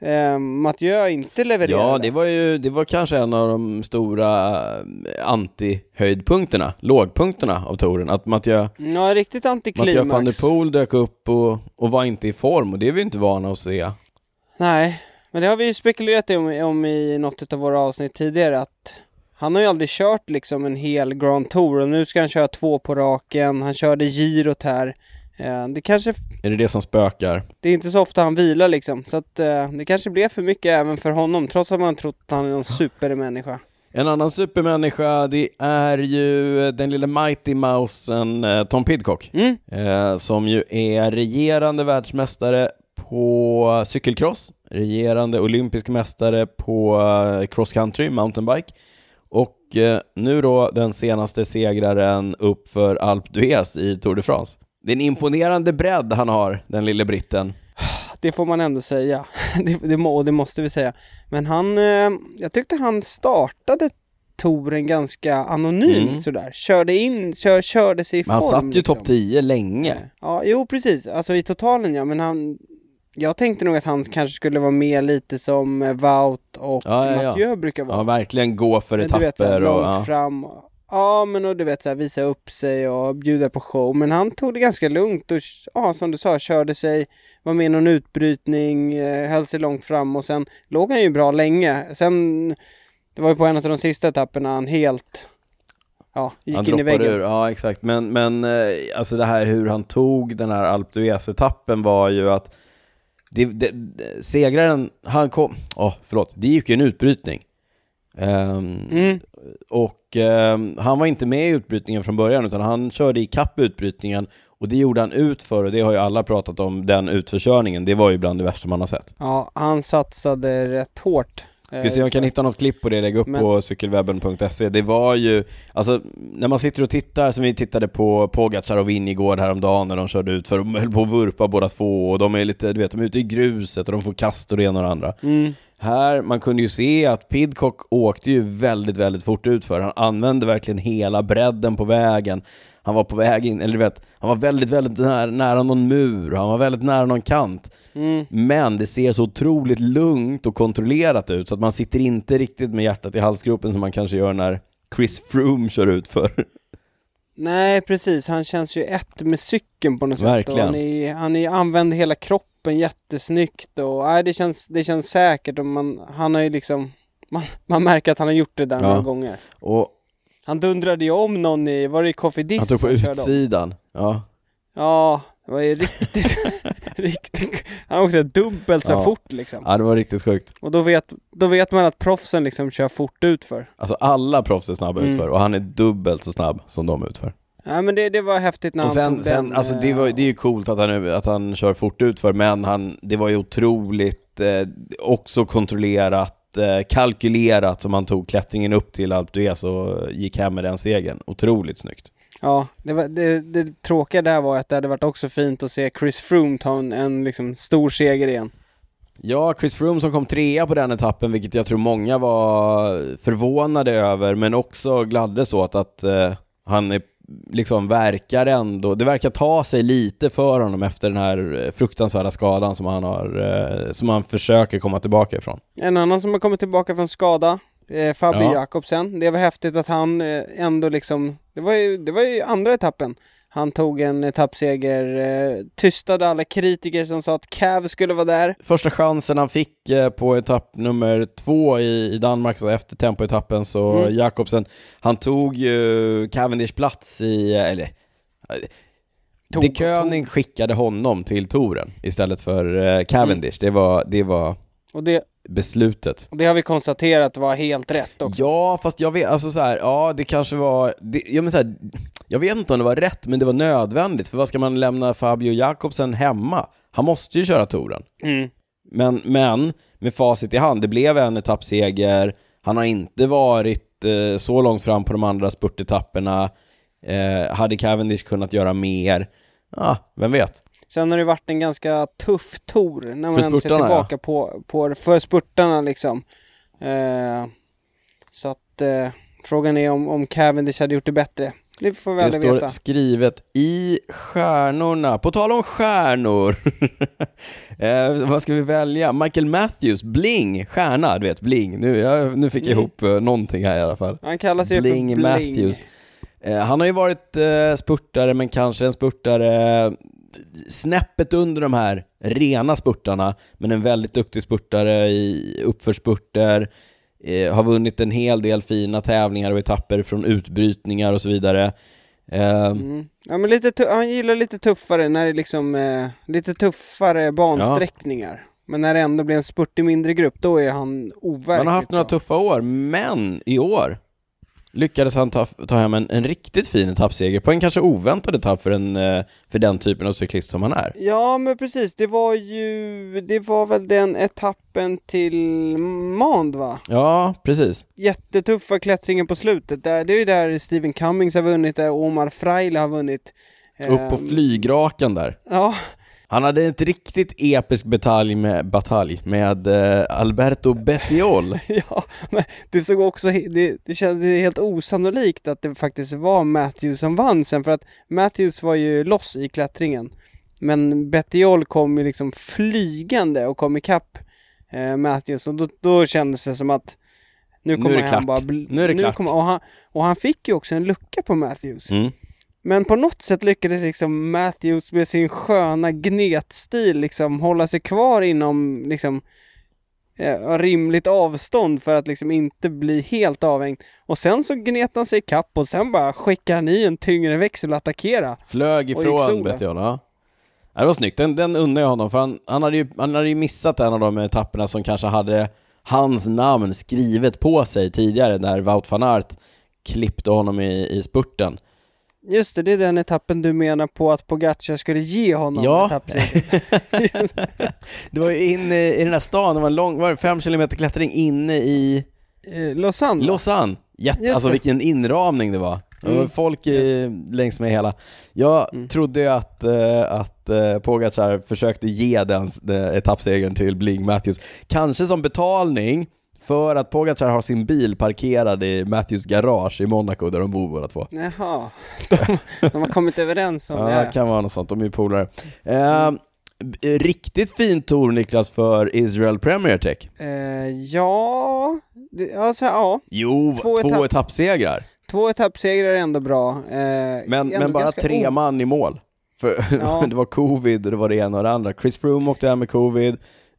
eh, Mathieu inte levererade. Ja, det var ju, det var kanske en av de stora eh, anti-höjdpunkterna, lågpunkterna av touren. Att Mathieu, Ja, riktigt antiklimax. Mathieu van der Poel dök upp och, och var inte i form och det är vi inte vana att se. Nej, men det har vi ju spekulerat om, om i något av våra avsnitt tidigare att han har ju aldrig kört liksom en hel Grand Tour och nu ska han köra två på raken. Han körde girot här. Eh, det kanske, Är det det som spökar? det är inte så ofta han vilar liksom, så att eh, det kanske blev för mycket även för honom, trots att man trott att han är någon supermänniska. En annan supermänniska, det är ju den lille Mighty Mousen eh, Tom Pidcock, Mm, som ju är regerande världsmästare på cykelcross, regerande olympisk mästare på cross country, mountainbike, och nu då den senaste segraren upp för Alpe d'Huez i Tour de France. Det är en imponerande bredd han har, den lille britten. det får man ändå säga. det, det, må, det måste vi säga. Men han, eh, jag tyckte han startade touren ganska anonymt Mm. sådär. Körde in, kör, körde sig i Men han form. satt ju liksom. topp 10 länge. Ja, jo precis. Alltså i totalen ja, men han jag tänkte nog att han kanske skulle vara med lite som eh, Wout och Ja, ja, ja. Mathieu brukar vara. Ja, verkligen gå för Men du vet, så här, etapper och... långt Ja. fram. Ja, men och du vet så här, visa upp sig och bjuda på show. Men han tog det ganska lugnt och ja, som du sa, körde sig, var med i någon utbrytning, eh, höll sig långt fram och sen låg han ju bra länge. Sen, det var ju på en av de sista etapperna han helt, ja, gick han in i väggen. ur, ja exakt. Men, men eh, alltså det här hur han tog den här Alpe d'Huez-etappen var ju att det, det, segraren, han kom, åh förlåt, det gick ju en utbrytning. Ehm, Mm, Och ehm, han var inte med i utbrytningen från början utan han körde i kapp utbrytningen och det gjorde han ut för och det har ju alla pratat om, den utförkörningen, det var ju bland det värsta man har sett. ja, han satsade rätt hårt. Ska vi se om jag kan hitta något klipp på det, lägga upp Men- på cykelwebben.se. Det var ju, alltså när man sitter och tittar, som vi tittade på Pogacar och Vingård häromdagen när de körde ut för de höll på att vurpa båda två och de är lite, du vet, de är ute i gruset och de får kast och det ena och det andra. Mm, Här, man kunde ju se att Pidcock åkte ju väldigt, väldigt fort utför. Han använde verkligen hela bredden på vägen. Han var på väg in, eller du vet, han var väldigt, väldigt nära, nära någon mur, han var väldigt nära någon kant. mm. Men det ser så otroligt lugnt och kontrollerat ut så att man sitter inte riktigt med hjärtat i halsgropen som man kanske gör när Chris Froome kör ut för. Nej precis, han känns ju ett med cykeln på något sätt. Verkligen. Och han, är, han är, använder hela kroppen jättesnyggt och nej, det, känns, det känns säkert och man, han har ju liksom man, man märker att han har gjort det där Ja. några gånger. Och Han dundrade ju om någon i, var det Coffee Diss han tog på utsidan. Ja. Ja, det var ju riktigt, riktigt, han åkte dubbelt så Ja. fort liksom. ja, det var riktigt sjukt. Och då vet, då vet man att proffsen liksom kör fort utför. Alltså alla proffs är snabba Mm. utför och han är dubbelt så snabb som de utför. Ja men det, det var häftigt när Och han sen, tog sen den, alltså det, var, eh, det är ju coolt att han, att han kör fort utför men han, det var ju otroligt eh, också kontrollerat, eh, kalkylerat som han tog klättringen upp till Alpe d'Huez och gick hem med den segern. Otroligt snyggt. Ja, det, var, det, det tråkiga där var att det hade varit också fint att se Chris Froome ta en, en liksom stor seger igen. Ja, Chris Froome som kom trea på den etappen, vilket jag tror många var förvånade över, men också gladdes åt att eh, han är, liksom verkar ändå, det verkar ta sig lite för honom efter den här eh, fruktansvärda skadan som han har, eh, som han försöker komma tillbaka ifrån. En annan som har kommit tillbaka från skada, eh, Fabio Ja. Jakobsen. Det var häftigt att han eh, ändå liksom, det var, ju, det var ju andra etappen. Han tog en etappseger, eh, tystade alla kritiker som sa att Cav skulle vara där. Första chansen han fick eh, på etapp nummer två i, i Danmark, så efter tempoetappen, så Mm. Jakobsen, han tog ju Cavendish plats i, eh, eller Tog- De König skickade honom till touren istället för eh, Cavendish. Det, var, det var Och det, beslutet. och det har vi konstaterat var helt rätt också. Ja, fast jag vet, alltså så här, ja det kanske var, det, ja, men så här, jag vet inte om det var rätt, men det var nödvändigt, för vad ska man lämna Fabio Jakobsen hemma? Han måste ju köra touren. Mm. Men, men med facit i hand, det blev en etappseger, han har inte varit eh, så långt fram på de andra spurtetapperna, eh, hade Cavendish kunnat göra mer? Ja, vem vet? Sen har det varit en ganska tuff tour när man ändå ser tillbaka på, på för spurtarna liksom. Eh, så att eh, frågan är om, om Cavendish hade gjort det bättre. Det får vi Det står veta. skrivet i stjärnorna. På tal om stjärnor. eh, vad ska vi välja? Michael Matthews, Bling, stjärna, du vet, Bling. Nu, jag, nu fick jag Mm. ihop eh, någonting här i alla fall. Han kallar sig Bling för Bling. Matthews. Eh, han har ju varit eh, spurtare, men kanske en spurtare snäppet under de här rena spurtarna, men en väldigt duktig spurtare i uppförsspurter, eh, har vunnit en hel del fina tävlingar och etapper från utbrytningar och så vidare. Eh, Mm. Ja men lite han gillar lite tuffare när det liksom eh, lite tuffare bansträckningar. Men när det ändå blir en spurt i mindre grupp, då är han overkligt Han har haft några bra. tuffa år, men i år lyckades han ta, ta hem en, en riktigt fin etappseger på en kanske oväntad etapp för, en, eh, för den typen av cyklist som han är. Ja men precis, det var ju, det var väl den etappen till Mand va? Ja, precis. Jättetuffa klättringen på slutet, där, det är ju där Stephen Cummings har vunnit, där Omar Fraile har vunnit. Upp på Ehm, flygrakan där. Ja, Han hade ett riktigt episk batalj med, batalj med eh, Alberto Bettiol. ja, men det såg också, det, det kändes helt osannolikt att det faktiskt var Matthews som vann sen för att Matthews var ju loss i klättringen. Men Bettiol kom ju liksom flygande och kom ikapp eh, Matthews och då, då kändes det som att nu kommer han bara... Nu är det klart. Kommer, och, han, och han fick ju också en lucka på Matthews. Mm. Men på något sätt lyckades liksom Matthews med sin sköna gnetstil liksom hålla sig kvar inom liksom eh, rimligt avstånd för att liksom inte bli helt avhängd. Och sen så gnet han sig kapp och sen bara skickade han i en tyngre växel och attackera. Flög ifrån. Bettiol, ja. Det var snyggt, den, den unnar jag honom för han, han, hade ju, han hade ju missat en av de etapperna som kanske hade hans namn skrivet på sig tidigare när Wout van Aert klippte honom i, i spurten. Just det, det är den etappen du menar på att Pogacar skulle ge honom Ja. etappseger. Det var ju inne i den här stan, det var en lång, var det fem kilometer klättring inne i Eh, Lausanne? Lausanne. Jätte, Just alltså det. vilken inramning det var. Det var Mm. folk i, längs med hela. Jag Mm. trodde att, eh, att eh, Pogacar försökte ge den den etappsegern till Bling Matthews. Kanske som betalning för att Pogacar har sin bil parkerad i Matthews garage i Monaco där de bor båda två. Jaha, de, de har kommit överens om Ja, det. det här. kan vara något sånt, de är ju polare. Eh, riktigt fin tour Niklas för Israel Premier Tech. Eh, ja, det, alltså, ja, Jo, Två två, etapp- etappsegrar. två etappsegrar är ändå bra. Eh, Men, ändå men bara tre man i mål. För Ja. det var covid och det var det ena och det andra. Chris Froome åkte hem med covid.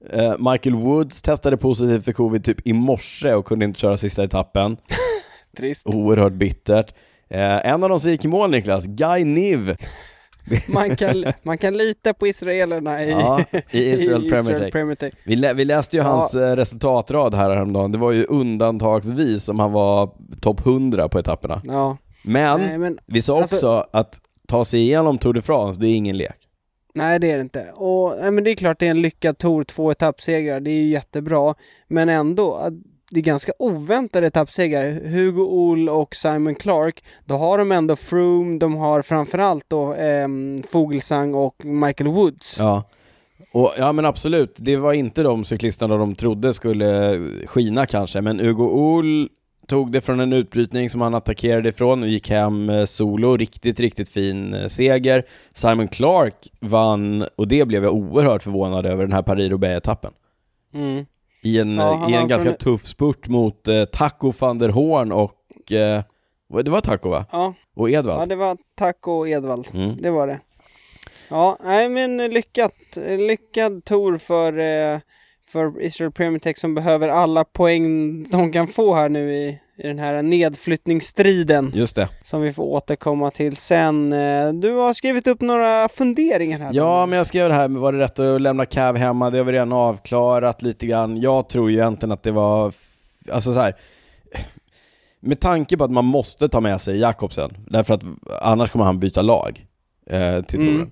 Eh, Michael Woods testade positivt för covid typ i morse och kunde inte köra sista etappen. Trist. Oerhört bittert. Eh, en av dem som gick i mål Niklas, Guy Niv. Man kan, man kan lita på israelerna i, Ja, i Israel Premier. Premier Tech. Vi, lä- vi läste ju Ja. hans eh, resultatrad här häromdagen. Det var ju undantagsvis som han var topp 100 på etapperna. Ja, Men nej men vi sa alltså- också att ta sig igenom Tour de France, det är ingen lek. Nej det är det inte. Och, nej, men det är klart det är en lyckad tour, två etappsegrar, det är ju jättebra. Men ändå, det är ganska oväntade etappsegrar. Hugo Ohl och Simon Clark, då har de ändå Froome, de har framförallt då eh, Fogelsang och Michael Woods. Ja. Och, ja men absolut, det var inte de cyklisterna de trodde skulle skina kanske, men Hugo Ohl tog det från en utbrytning som han attackerade ifrån och gick hem eh, solo, riktigt, riktigt fin eh, seger. Simon Clark vann, och det blev jag oerhört förvånad över, den här Paris-Roubaix-etappen. Mm. I en, Ja, han i en ganska från- tuff spurt mot eh, Taco van der Horn och, eh, det var Taco va? Ja, Och ja, Edvald. det var Taco och Edvald. Mm. Det var det. Ja, nej men lyckat, lyckad tour för, eh, för Israel Premier Tech som behöver alla poäng de kan få här nu i, i den här nedflyttningsstriden Just det. som vi får återkomma till sen. Eh, Du har skrivit upp några funderingar här. Ja, men jag skrev det här, var det rätt att lämna Cav hemma? Det har vi redan avklarat lite grann. Jag tror ju egentligen att det var, alltså så här. med tanke på att man måste ta med sig Jakobsen, därför att annars kommer han byta lag eh, till Mm.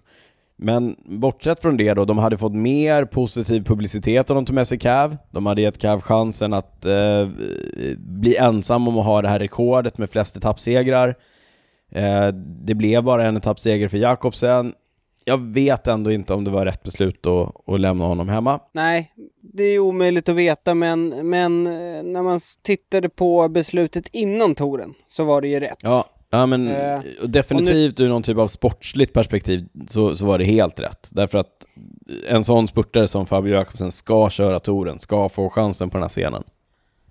Men bortsett från det då, de hade fått mer positiv publicitet om de tog med sig Cav. De hade gett Cav chansen att eh, bli ensam om att ha det här rekordet med flest etappsegrar. Eh, det blev bara en etappseger för Jakobsen. Jag vet ändå inte om det var rätt beslut att, att lämna honom hemma. Nej, det är omöjligt att veta men, men eh, när man tittade på beslutet innan touren så var det ju rätt. Ja, ja men Eh, definitivt ur någon typ av sportsligt perspektiv så, så var det helt rätt. Därför att en sån spurtare som Fabio Jakobsen ska köra touren, ska få chansen på den här scenen.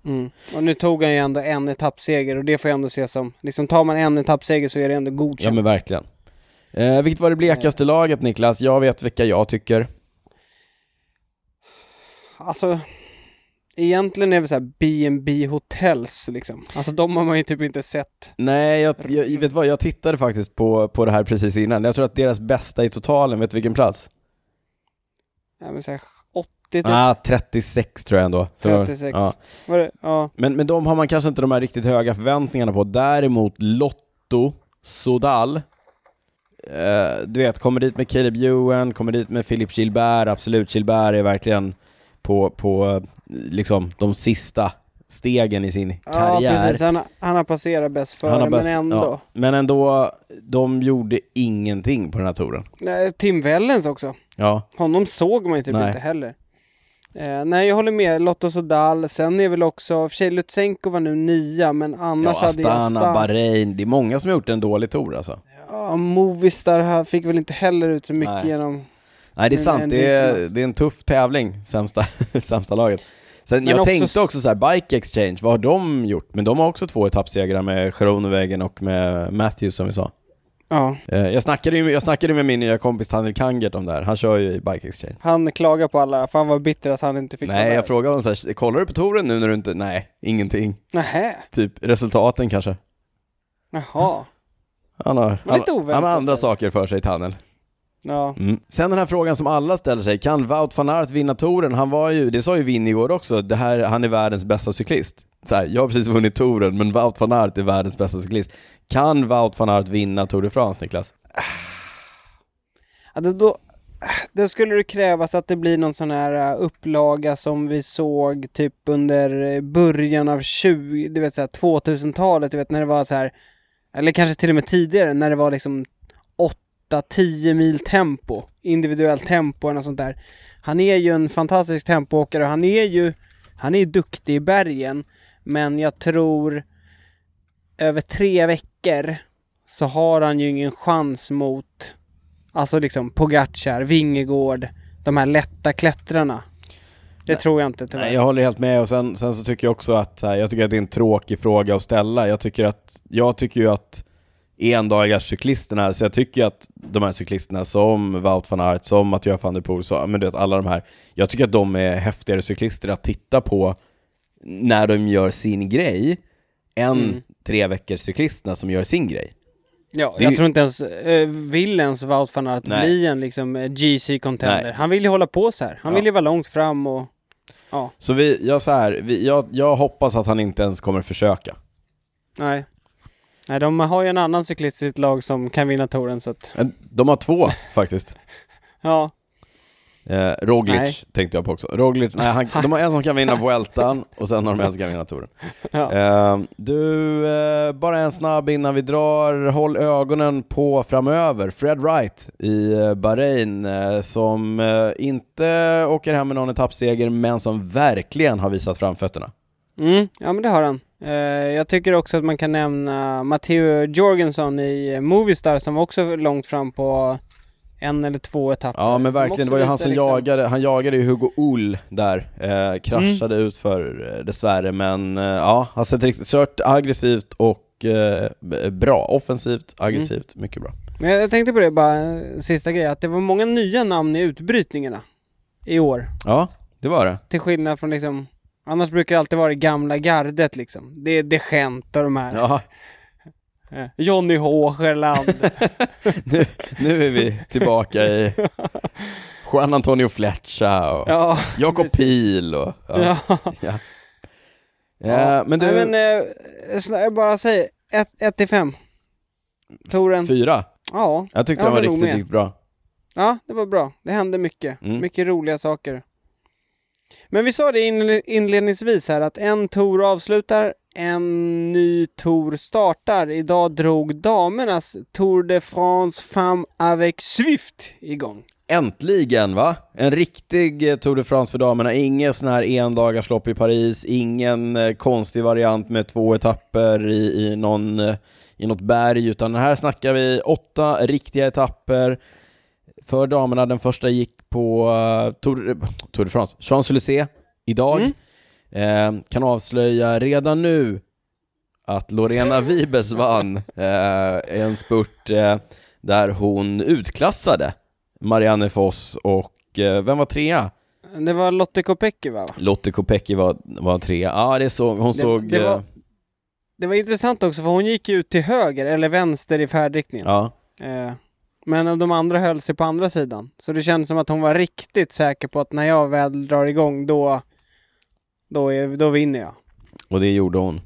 Mm. Och nu tog han ju ändå en etappseger och det får jag ändå se som, liksom tar man en etappseger så är det ändå Ja godkänt. men verkligen. Eh, vilket var det blekaste laget Niklas? Jag vet vilka jag tycker. Alltså, egentligen är det så här B&B hotels liksom. Alltså de har man ju typ inte sett. Nej, jag, jag, vet vad, jag tittade faktiskt på, på det här precis innan. Jag tror att deras bästa i totalen, vet du vilken plats? Ja, men så här 80 typ. Ah, 36 tror jag ändå. Så, 36. Ja. Var det? Ja. Men, men de har man kanske inte de här riktigt höga förväntningarna på. Däremot Lotto, Sodal, eh, du vet, kommer dit med Caleb Ewan, kommer dit med Philip Gilbert, absolut, Gilbert är verkligen på, på liksom de sista stegen i sin Ja, karriär. precis. Han, har- han har passerat bäst före, men ändå. ja. Men ändå, de gjorde ingenting på den här touren. Nej, Tim Wellens också. Ja, Honom såg man ju typ Nej. inte heller. Eh, nej, jag håller med. Lotto Sodal. Sen är väl också, för sig Lutsenko var nu nia, men annars ja hade jag Astana, Astana. Bahrain, det är många som har gjort en dålig tour alltså. Ja, Movistar här fick väl inte heller ut så mycket Nej. genom... Nej det är sant, det är, det är en tuff tävling, sämsta, sämsta laget. Sen, Men jag också tänkte också så här, Bike Exchange, vad har de gjort? Men de har också två etappsegrar med Scheronevägen och med Matthews som vi sa. Ja, Eh, Jag snackade ju jag snackade med min nya kompis Tanel Kangert om det här, han kör ju i Bike Exchange. han klagar på alla, för han var bitter att han inte fick Nej, jag frågade honom så här, kollar du på touren nu när du inte, nej, ingenting. Nähä, Typ resultaten kanske. jaha. Han har, han, han har andra saker för sig, Tanel. Ja. Mm. Sen den här frågan som alla ställer sig, kan Wout van Aert vinna touren? Han var ju, det sa ju Vingegaard också, det här, han är världens bästa cyklist. Så här, jag har precis vunnit touren, men Wout van Aert är världens bästa cyklist. Kan Wout van Aert vinna Tour de France, Niklas? Ja, då, då, skulle det krävas att det blir någon sån här uh, upplaga som vi såg typ under eh, början av 20, du vet såhär 2000-talet, du vet när det var så här eller kanske till och med tidigare, när det var liksom 8-10 mil tempo, individuellt tempo eller något sånt där. Han är ju en fantastisk tempoåkare och han är ju, han är duktig i bergen, men jag tror över tre veckor så har han ju ingen chans mot Alltså liksom Pogacar, Vingegård, de här lätta klättrarna. Det tror jag inte tyvärr. Nej, jag håller helt med och sen, sen så tycker jag också att, här, jag tycker att det är en tråkig fråga att ställa. Jag tycker att, jag tycker ju att endagars cyklisterna, så jag tycker att de här cyklisterna som Wout van Aert, som Mathieu van der Poel, så, men du vet alla de här, jag tycker att de är häftigare cyklister att titta på när de gör sin grej, än Mm. tre veckors cyklisterna som gör sin grej. Ja, Det jag ju- tror inte ens, äh, vill ens Wout van Aert Nej. bli en liksom eh, GC-contender. Han vill ju hålla på så här. Han Ja. vill ju vara långt fram och... Ja, Så vi, jag, så här, vi, jag, jag hoppas att han inte ens kommer försöka. nej. Nej, de har ju en annan cyklist i sitt lag som kan vinna touren så att... De har två faktiskt. Ja, Eh, Roglic Nej. tänkte jag på också. Roglic, nej, han, de har en som kan vinna Vueltan och sen har de en som kan vinna touren. ja. Eh, du, eh, bara en snabb innan vi drar. Håll ögonen på framöver. Fred Wright i eh, Bahrain eh, som eh, inte åker hem med någon etappseger men som verkligen har visat framfötterna. Mm, ja men det har han. Eh, jag tycker också att man kan nämna Matteo Jorgensen i Movistar som var också långt fram på en eller två etapper. Ja men verkligen, det var ju han som liksom- jagade, han jagade ju Hugo Ull där, eh, kraschade ut för eh, dessvärre men eh, ja, har sett riktigt, kört aggressivt och eh, bra, offensivt, aggressivt, mycket bra. Men jag tänkte på det bara, eh, sista grej, att det var många nya namn i utbrytningarna i år. Ja, det var det. Till skillnad från liksom, annars brukar det alltid vara det gamla gardet liksom. Det är de Gent och de här. Ja, Eh, Johnny Hågerland. nu, nu är vi tillbaka i Juan Antonio Fletcha och ja, Jakob. Pihl och... Ja. ja. Ja. Ja, men du, Nej, men eh, bara säger 1 till 5. Toren. fyra? Ja. Jag tyckte Jag den var riktigt, riktigt bra. Ja, det var bra. Det hände mycket. Mm. Mycket roliga saker. Men vi sa det inledningsvis här att en tour avslutar, en ny tour startar. Idag drog damernas Tour de France Femme avec Swift igång. Äntligen va? En riktig eh, Tour de France för damerna, ingen sån här endagarslopp i Paris, ingen eh, konstig variant med två etapper i, i, någon, eh, i något berg, utan här snackar vi åtta riktiga etapper för damerna. Den första gick på uh, Tour, Tour de France, Champs-Élysées idag. Mm. Eh, kan avslöja redan nu att Lorena Vibes vann eh, en spurt eh, där hon utklassade Marianne Foss och eh, vem var trea? Det var Lotte Kopecky va? Lotte Kopecky var, var trea. Ja, det är så. Hon Det- såg... det var- eh, Det var intressant också för hon gick ut till höger eller vänster i färdriktningen. Ja, Eh, men de andra höll sig på andra sidan. Så det kändes som att hon var riktigt säker på att när jag väl drar igång då, då, är, då vinner jag. och det gjorde hon.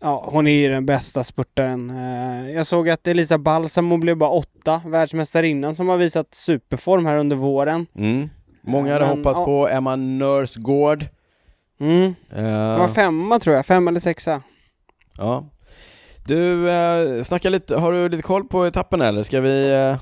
Ja, hon är ju den bästa spurtaren. Eh, jag såg att Elisa Balsamo blev bara åtta, världsmästarinnan som har visat superform här under våren. Mm. Många hade Men, hoppats ja. på Emma Nörsgård. Mm. Eh, Hon var femma tror jag, fem eller sexa. Ja. Du, eh, snacka lite, har du lite koll på etapperna eller? Ska vi eh,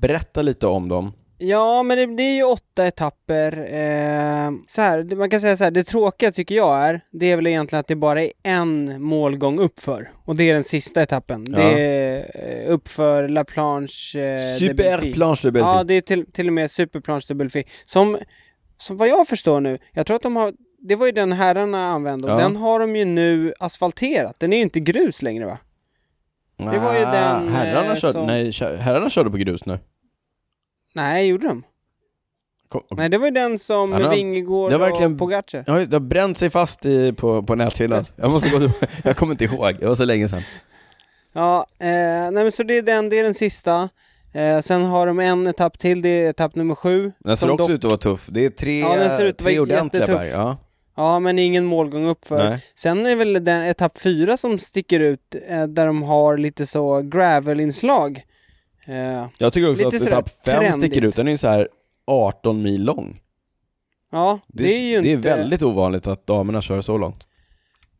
berätta lite om dem? Ja, men det, det är ju åtta etapper. Eh, så här, man kan säga så här, det tråkiga tycker jag är, det är väl egentligen att det bara är en målgång uppför. Och det är den sista etappen. Ja. Det är eh, uppför La Planche eh, Super planche de Belfi. Ja, det är till, till och med Super Planche de Belfi. Som, som vad jag förstår nu, jag tror att de har, det var ju den herrarna använde och Ja. den har de ju nu asfalterat. Den är ju inte grus längre va? det var ju Ah, den, Herrarna, eh, körde, som- nej, herrarna körde på grus nu. Nej, gjorde de? Kom, Nej, det var ju den som Ja, Vingegård var verkligen- och Pogacar. Ja, det har bränt sig fast i, på, på näthyllan. Jag måste gå jag kommer inte ihåg, det var så länge sedan. Ja, eh, nej men så det är den, det är den sista. Eh, sen har de en etapp till, det är etapp nummer sju. Den ser också dock- ut att vara tuff. Det är tre, Ja, den ser ut tre ordentliga berg. Ja. Ja, men ingen målgång uppför. Nej. Sen är väl den etapp fyra som sticker ut, eh, där de har lite så gravel-inslag. Eh, Jag tycker också Lite att sådär etapp fem trendigt. sticker ut, den är ju så här 18 mil lång. ja, det, är ju det inte... är väldigt ovanligt att damerna kör så långt.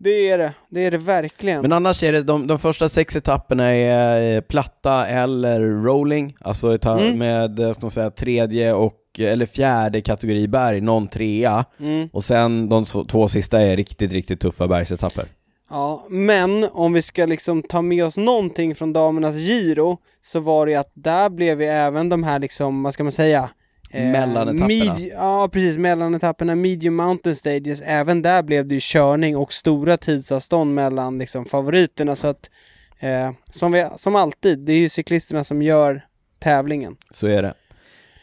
Det är det, det är det verkligen. Men annars är det, de, de första sex etapperna är eh, platta eller rolling, alltså Mm. med, eh, ska man säga, tredje och, eller fjärde kategori berg, någon trea. Mm. Och sen de två sista är riktigt, riktigt tuffa bergsetapper. Ja, men om vi ska liksom ta med oss någonting från damernas Giro så var det ju att där blev ju även de här liksom, vad ska man säga? Mellanetapperna. medi- ja, precis, mellanetapperna, medium mountain stages, även där blev det ju körning och stora tidsavstånd mellan liksom favoriterna så att eh, som, vi, som alltid, det är ju cyklisterna som gör tävlingen. Så är det.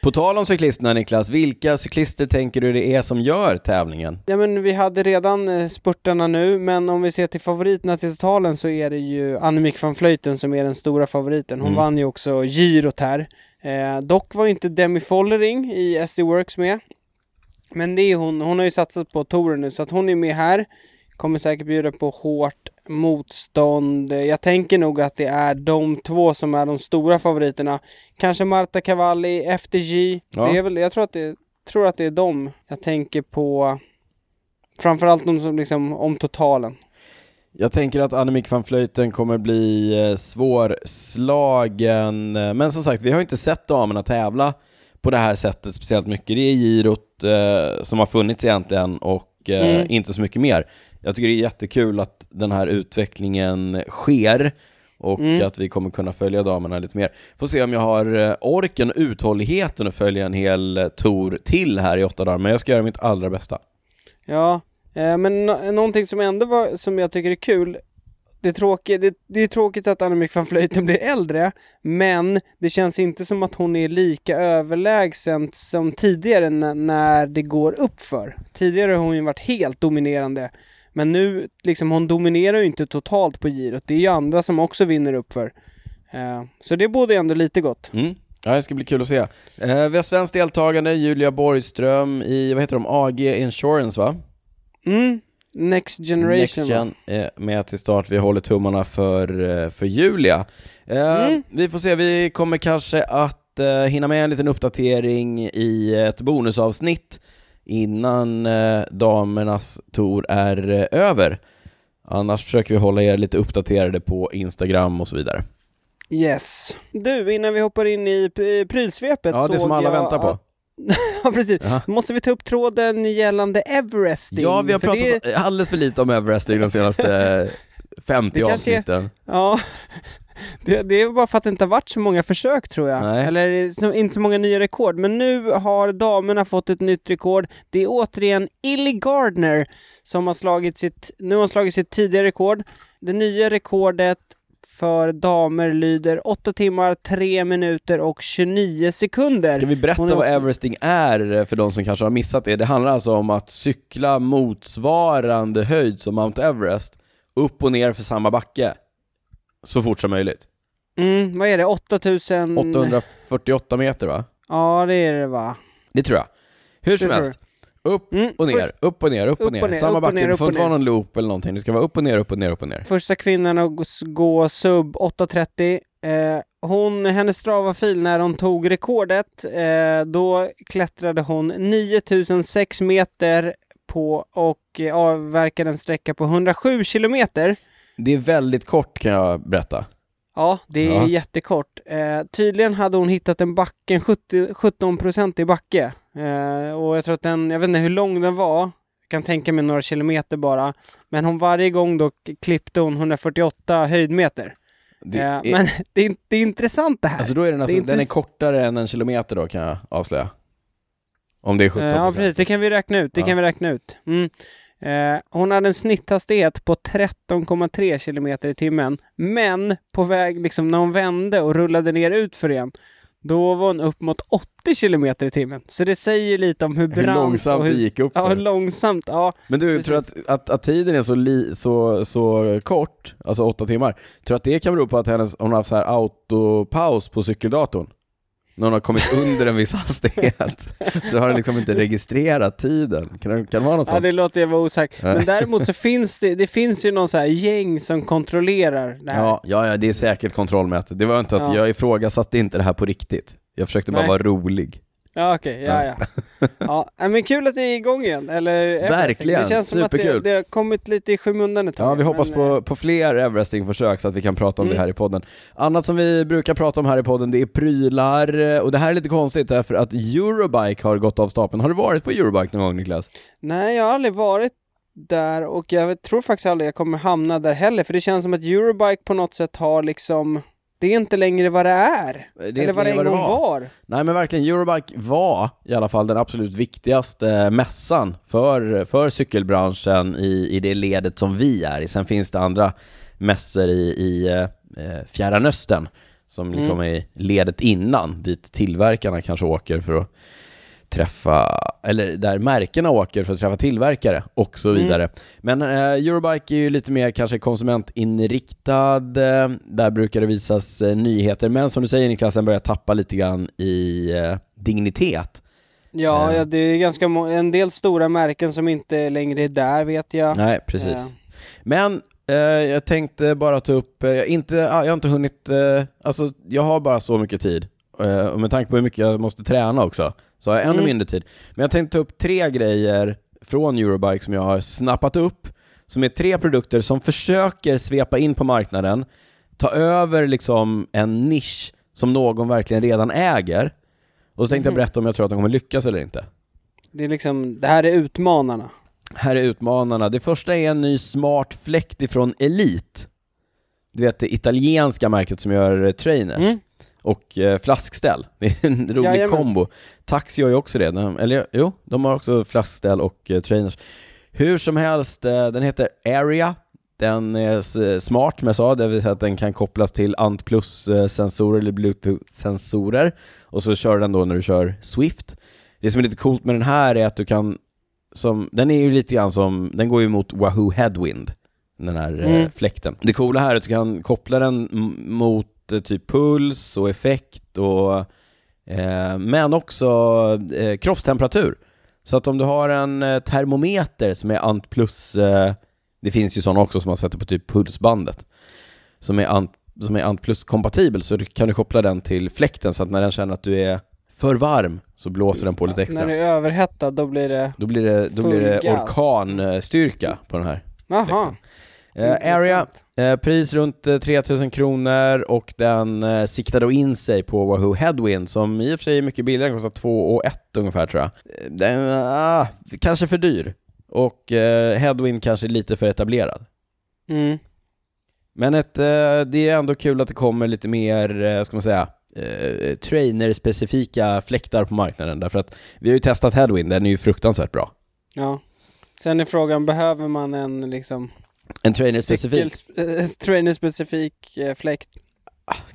På tal om cyklisterna Niklas, vilka cyklister tänker du det är som gör tävlingen? Ja men vi hade redan eh, spurtarna nu, men om vi ser till favoriterna till totalen så är det ju Annemiek van Vleuten som är den stora favoriten. Hon Mm. vann ju också girot här. Eh, dock var inte Demi Follering i SD Works med. Men det är hon, hon har ju satsat på touren nu så att hon är med här. Kommer säkert bjuda på hårt motstånd. Jag tänker nog att det är de två som är de stora favoriterna. Kanske Marta Cavalli, FDG. Ja. Det är väl, jag tror att det, tror att det är dem jag tänker på. Framförallt de som liksom om totalen. Jag tänker att Annemiek van Vleuten kommer bli eh, svårslagen, men som sagt, vi har inte sett damerna tävla på det här sättet speciellt mycket. Det är girot eh, som har funnits egentligen och eh, Mm. inte så mycket mer. Jag tycker det är jättekul att den här utvecklingen sker och Mm. att vi kommer kunna följa damerna lite mer. Får se om jag har eh, orken och uthålligheten att följa en hel eh, tour till här i åtta dagar, men jag ska göra mitt allra bästa. Ja, eh, men nå- någonting som ändå var, som jag tycker är kul det är, tråkigt, det, det är tråkigt att Annemiek van Vleuten blir äldre, men det känns inte som att hon är lika överlägsen som tidigare när, när det går uppför. Tidigare har hon ju varit helt dominerande, men nu, liksom hon dominerar ju inte totalt på girot. Det är ju andra som också vinner uppför. Eh, så det borde ändå lite gott. Mm. Ja, det ska bli kul att se. Eh, vi har svenskt deltagande, Julia Borgström i, vad heter de, AG Insurance va? Mm, Next Generation Next va? Gen är med till start, vi håller tummarna för, eh, för Julia. Eh, Mm. Vi får se, vi kommer kanske att eh, hinna med en liten uppdatering i ett bonusavsnitt innan eh, damernas tour är eh, över. Annars försöker vi hålla er lite uppdaterade på Instagram och så vidare. Yes. Du, innan vi hoppar in i p- prylsvepet Ja, det som alla väntar på. att- ja, precis. Ja. Måste vi ta upp tråden gällande Everesting. Ja, vi har för pratat det, alldeles för lite om Everesting de senaste 50 Det kanske är- avsnitten. Ja, det, det är bara för att det inte har varit så många försök tror jag. Nej. Eller så- inte så många nya rekord. Men nu har damerna fått ett nytt rekord. Det är återigen Illy Gardner som har slagit sitt, nu har slagit sitt tidigare rekord. Det nya rekordet för damer lyder 8 timmar, 3 minuter och 29 sekunder. Ska vi berätta är vad också- Everesting är för de som kanske har missat det? Det handlar alltså om att cykla motsvarande höjd som Mount Everest, upp och ner för samma backe, så fort som möjligt. Mm, vad är det? 8000? 848 meter va? Ja, det är det va? Det tror jag. Hur som helst, upp Mm, och ner, först- upp och ner, upp och upp ner, och ner, samma upp backe, det upp får inte vara någon loop eller någonting, det ska vara upp och ner, upp och ner, upp och ner. Första kvinnan att gå- gå sub 8.30. Eh, hon, hennes Strava-fil när hon tog rekordet, eh, då klättrade hon 9006 meter på och eh, avverkade en sträcka på 107 kilometer. Det är väldigt kort kan jag berätta. Ja, det är Ja. jättekort. Eh, tydligen hade hon hittat en backe, en 70, 17 i backe. Eh, och jag tror att den, jag vet inte hur lång den var. Jag kan tänka mig några kilometer bara. Men hon varje gång då klippte hon 148 höjdmeter. Det Eh, är, Men det är, det är intressant det här. alltså då är den, alltså, är den är kortare än en kilometer då kan jag avslöja. Om det är 17 Eh, ja, precis. Det kan vi räkna ut. Det Ja. kan vi räkna ut. Mm. Eh, hon hade en snitthastighet på 13,3 kilometer i timmen. Men på väg, liksom när hon vände och rullade ner ut för igen, då var hon upp mot 80 kilometer i timmen. Så det säger lite om hur Hur brant långsamt och det hur, gick upp Ja, hur långsamt. Ja, Men du, Precis. tror att, att, att tiden är så, li, så, så kort, alltså åtta timmar, tror du att det kan bero på att hennes, hon har haft så här autopaus på cykeldatorn? När hon har kommit under en viss hastighet, så har den liksom inte registrerat tiden. Kan det, kan det vara något ja sånt? det låter jag vara osäkert. Ja. Men däremot så finns det, det finns ju någon så här gäng som kontrollerar det här. Ja, ja, ja, det är säkert kontrollmätet. Det var inte att Ja. jag ifrågasatte inte det här på riktigt. Jag försökte bara Nej. vara rolig. Ja okej, ja ja. ja. ja. Men kul att det är igång igen, eller Verkligen, Det känns som att det, det har kommit lite i skymundan ett tag. Ja, vi hoppas men, på, eh, på fler Everesting-försök så att vi kan prata om Mm. det här i podden. Annat som vi brukar prata om här i podden, det är prylar, och det här är lite konstigt därför att Eurobike har gått av stapeln. Har du varit på Eurobike någon gång Niklas? Nej, jag har aldrig varit där och jag tror faktiskt aldrig jag kommer hamna där heller, för det känns som att Eurobike på något sätt har liksom det är inte längre vad det är. Det är eller vad det en gång vad var. Nej men verkligen, Eurobike var i alla fall den absolut viktigaste mässan för, för cykelbranschen i, i det ledet som vi är i. Sen finns det andra mässor i, i eh, Fjärran Östern som Mm. liksom är ledet innan, dit tillverkarna kanske åker för att träffa, eller där märkena åker för att träffa tillverkare och så Mm. vidare. Men eh, Eurobike är ju lite mer kanske konsumentinriktad, eh, där brukar det visas eh, nyheter, men som du säger Niklas, den börjar tappa lite grann i eh, dignitet. Ja, Eh. ja, det är ganska en del stora märken som inte längre är där vet jag. Nej, precis. Eh, Men jag tänkte bara ta upp, inte, ah, jag har inte hunnit, alltså jag har bara så mycket tid. Och med tanke på hur mycket jag måste träna också, så har jag ännu Mm. mindre tid. Men jag tänkte ta upp tre grejer från Eurobike som jag har snappat upp, som är tre produkter som försöker svepa in på marknaden, ta över liksom en nisch som någon verkligen redan äger. Och så tänkte jag Mhm. berätta om jag tror att de kommer lyckas eller inte. Det är liksom, det här är utmanarna. Här är utmanarna. Det första är en ny smart fläkt ifrån Elite. Du vet det italienska märket som gör trainers Mm. Och eh, flaskställ. Det är en rolig Jajamän. kombo. Taxi gör ju också det. De, eller jo, de har också flaskställ och eh, trainers. Hur som helst, eh, den heter Area. Den är smart som jag sa, det vill säga att den kan kopplas till Ant Plus-sensorer eller Bluetooth-sensorer och så kör den då när du kör Swift. Det som är lite coolt med den här är att du kan, som, den är ju lite grann som, den går ju mot Wahoo Headwind, den här Mm. fläkten. Det coola här är att du kan koppla den mot typ puls och effekt och eh, men också eh, kroppstemperatur. Så att om du har en eh, termometer som är Ant plus, eh, det finns ju sådana också som man sätter på typ pulsbandet, som är Ant, som är Ant plus kompatibel så du, kan du koppla den till fläkten så att när den känner att du är för varm så blåser den på lite extra. När det är överhettad, då blir det... Då blir det, då blir det orkanstyrka på den här. Jaha. Eh, area, eh, pris runt eh, 3000 kronor och den eh, siktar då in sig på Wahoo Headwind som i och för sig är mycket billigare, den kostar 2 och 1 ungefär tror jag. Eh, Den, ah, kanske för dyr och eh, Headwind kanske lite för etablerad. Mm. Men ett, eh, det är ändå kul att det kommer lite mer, eh, ska man säga, eh, trainer-specifika fläktar på marknaden därför att vi har ju testat Headwind, den är ju fruktansvärt bra. Ja. Sen är frågan, behöver man en liksom En trainer-specifik? Cykel, trainer-specifik eh, fläkt.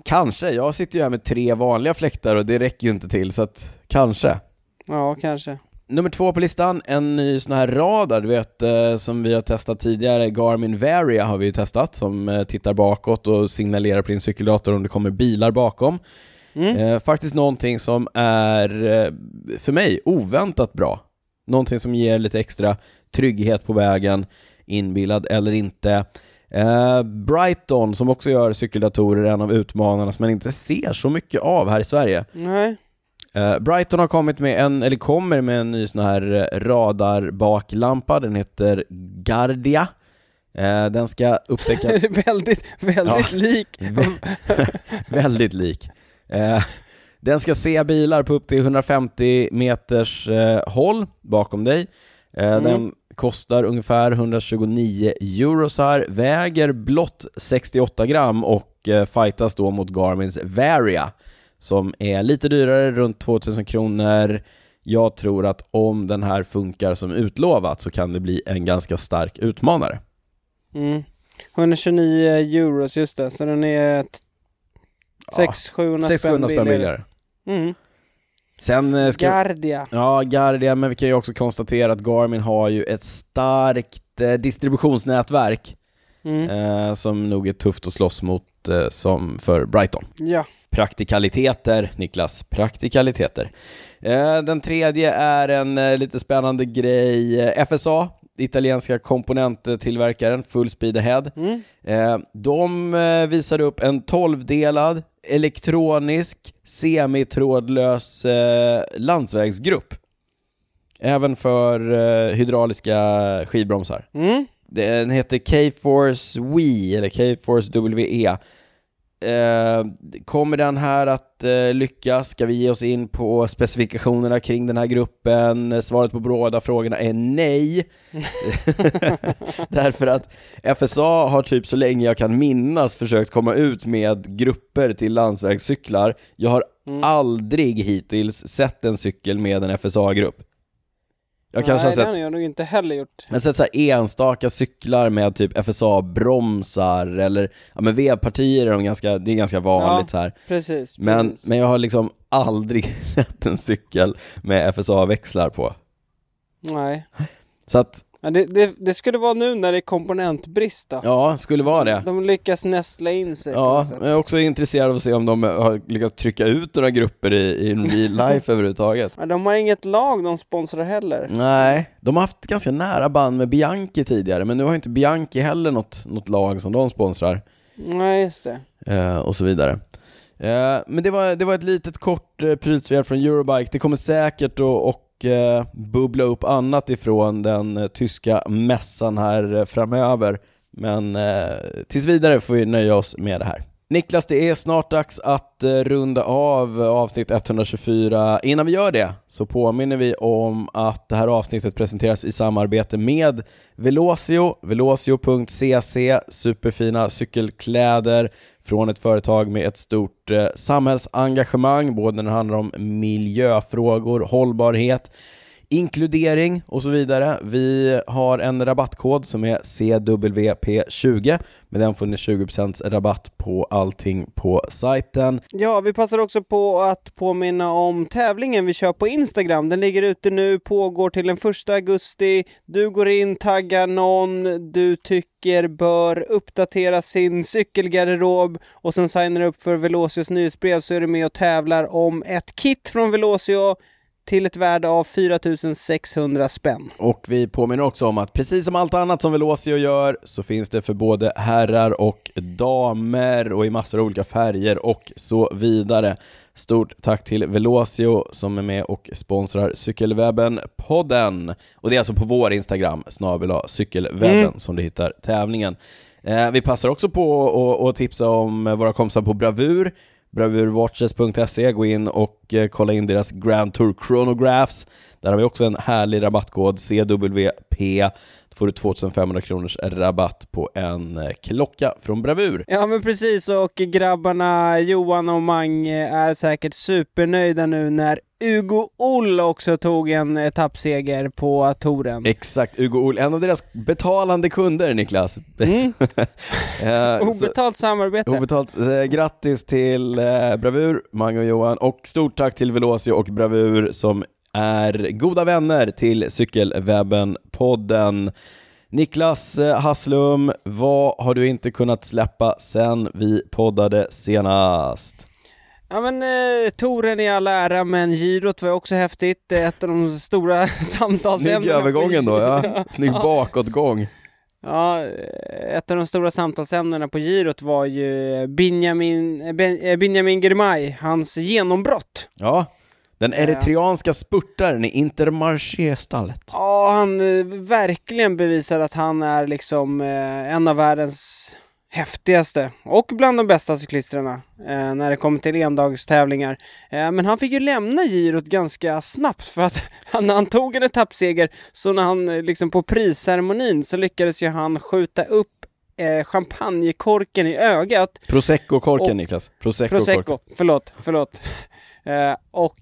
Kanske, jag sitter ju här med tre vanliga fläktar och det räcker ju inte till, så att kanske. Ja, kanske. Nummer två på listan, en ny sån här radar, du vet, eh, som vi har testat tidigare, Garmin Varia har vi ju testat, som eh, tittar bakåt och signalerar på din cykeldator om det kommer bilar bakom. Mm. Eh, faktiskt någonting som är, eh, för mig, oväntat bra. Någonting som ger lite extra trygghet på vägen, inbillad eller inte. Eh, Brighton, som också gör cykeldatorer, är en av utmanarna som man inte ser så mycket av här i Sverige. Nej. Eh, Brighton har kommit med en, eller kommer med en ny sån här eh, radarbaklampa, den heter Gardia. Eh, den ska upptäcka... väldigt, väldigt lik. väldigt lik. Eh, den ska se bilar på upp till 150 meters eh, håll bakom dig. Mm. Den kostar ungefär 129 eurosar, väger blott 68 gram och eh, fightas då mot Garmins Varia som är lite dyrare, runt 2000 kronor. Jag tror att om den här funkar som utlovat så kan det bli en ganska stark utmanare. Mm. 129 euros, just det. Så den är Ja, 600-700 600 spänn spänn billigare. billigare. Mm. Sen eh, ska Gardia. Ja, Gardia, men vi kan ju också konstatera att Garmin har ju ett starkt eh, distributionsnätverk Mm. eh, som nog är tufft att slåss mot eh, som för Brighton. Ja. Praktikaliteter, Niklas, praktikaliteter. Eh, den tredje är en eh, lite spännande grej, FSA, italienska komponenttillverkaren Full Speed Ahead. Mm. De visade upp en 12-delad elektronisk semitrådlös eh, landsvägsgrupp. Även för eh, hydrauliska skivbromsar. Mm. Den heter K-Force WE, eller K-Force WE. Eh, kommer den här att eh, lyckas? Ska vi ge oss in på specifikationerna kring den här gruppen? Svaret på båda frågorna är nej. Därför att FSA har typ så länge jag kan minnas försökt komma ut med grupper till landsvägscyklar. Jag har Mm. aldrig hittills sett en cykel med en FSA-grupp. Jag kanske har Nej, sett det har jag nog inte heller gjort. jag har sett så här enstaka cyklar med typ FSA-bromsar eller, ja men vevpartier är de ganska, det är ganska vanligt så här. Precis. Men, precis. men jag har liksom aldrig sett en cykel med FSA-växlar på. Nej. Så att, Ja, det, det, det skulle vara nu när det är komponentbrist då. ja, skulle vara det. De lyckas nästla in sig Ja, jag är också intresserad av att se om de har lyckats trycka ut några grupper i, i real life överhuvudtaget. Ja, de har inget lag de sponsrar heller. Nej, de har haft ganska nära band med Bianchi tidigare, men nu har inte Bianchi heller något, något lag som de sponsrar. Nej, just det. eh, och så vidare. Eh, men det var, det var ett litet kort eh, prylsvep från Eurobike. Det kommer säkert att och, eh, bubbla upp annat ifrån den eh, tyska mässan här eh, framöver. Men eh, tills vidare får vi nöja oss med det här. Niklas, det är snart dags att eh, runda av avsnitt 124. Innan vi gör det så påminner vi om att det här avsnittet presenteras i samarbete med Velocio, velocio.cc, superfina cykelkläder från ett företag med ett stort eh, samhällsengagemang, både när det handlar om miljöfrågor, hållbarhet, inkludering och så vidare. Vi har en rabattkod som är CWP20, med den får ni 20% rabatt på allting på sajten. Ja, vi passar också på att påminna om tävlingen vi kör på Instagram. Den ligger ute nu, pågår till den första augusti. Du går in, taggar någon du tycker bör uppdatera sin cykelgarderob och sen signar upp för Velocios nyhetsbrev så är du med och tävlar om ett kit från Velocio till ett värde av 4600 spänn. Och vi påminner också om att precis som allt annat som Velocio gör så finns det för både herrar och damer och i massor av olika färger och så vidare. Stort tack till Velocio som är med och sponsrar Cykelwebben-podden. Och det är alltså på vår Instagram, snabel cykelwebben, Mm. som du hittar tävlingen. Eh, vi passar också på att- tipsa om våra kompisar på Bravur, bravurwatches.se, gå in och eh, kolla in deras Grand Tour Chronographs. Där har vi också en härlig rabattkod, CWP. Då får du 2500 kronors rabatt på en eh, klocka från Bravur. Ja men precis och grabbarna Johan och Mange är säkert supernöjda nu när Ugo Oll också tog en etappseger på touren. Exakt, Ugo Oll, en av deras betalande kunder Niklas. Mm. Eh, Obetalt samarbete. Obetalt. Eh, grattis till eh, Bravur, Mange och Johan, och stort tack till Velocio och Bravur som är goda vänner till Cykelwebben-podden. Niklas eh, Hasslum, vad har du inte kunnat släppa sen vi poddade senast? Ja men eh, touren i all ära, men girot var också häftigt. Ett av de stora samtalsämnena. Snygg övergången då, ja. Snygg bakåtgång. Ja, ett av de stora samtalsämnena på girot var ju Benjamin, ben, eh, Benjamin Girmay, hans genombrott. Ja, den eritreanska spurtaren i Intermarché-stallet. Ja, han eh, verkligen bevisar att han är liksom eh, en av världens häftigaste och bland de bästa cyklisterna eh, när det kommer till endagstävlingar. Eh, men han fick ju lämna girot ganska snabbt för att han, när han tog en etappseger så när han eh, liksom på prisceremonin så lyckades ju han skjuta upp eh, champagnekorken i ögat Prosecco-korken Och- Niklas. Prosecco-korken. Prosecco, förlåt, förlåt. Eh, och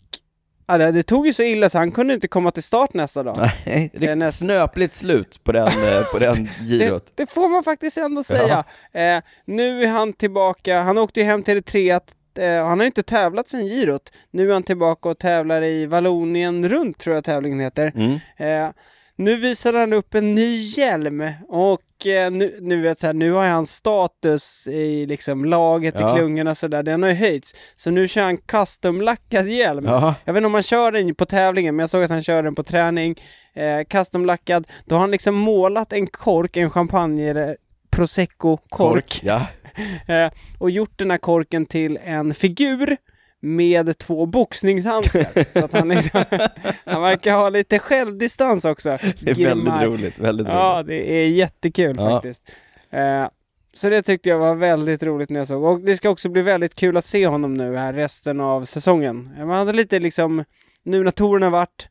ja, det, det tog ju så illa så han kunde inte komma till start nästa dag. Nej, är riktigt näst- snöpligt slut på den, eh, på den girot. Det, det får man faktiskt ändå säga. Eh, nu är han tillbaka, han åkte ju hem till Eritrea, eh, han har ju inte tävlat sen girot. Nu är han tillbaka och tävlar i Vallonien runt, tror jag tävlingen heter. Mm. Eh, nu visar han upp en ny hjälm och eh, nu, nu, vet så här, nu har han status i liksom laget Ja. i klungorna och sådär, den har ju höjts. Så nu kör han custom-lackad hjälm. Ja. Jag vet inte om han kör den på tävlingen, men jag såg att han kör den på träning. Eh, custom-lackad. Då har han liksom målat en kork, en champagne prosecco-kork. Ja. Eh, och gjort den här korken till en figur med två boxningshandskar. så att han liksom, han verkar ha lite självdistans också. Det är väldigt roligt, väldigt Ja, roligt. det är jättekul Ja. faktiskt. Eh, så det tyckte jag var väldigt roligt när jag såg. Och det ska också bli väldigt kul att se honom nu här resten av säsongen. Man hade lite liksom, nu när touren har varit,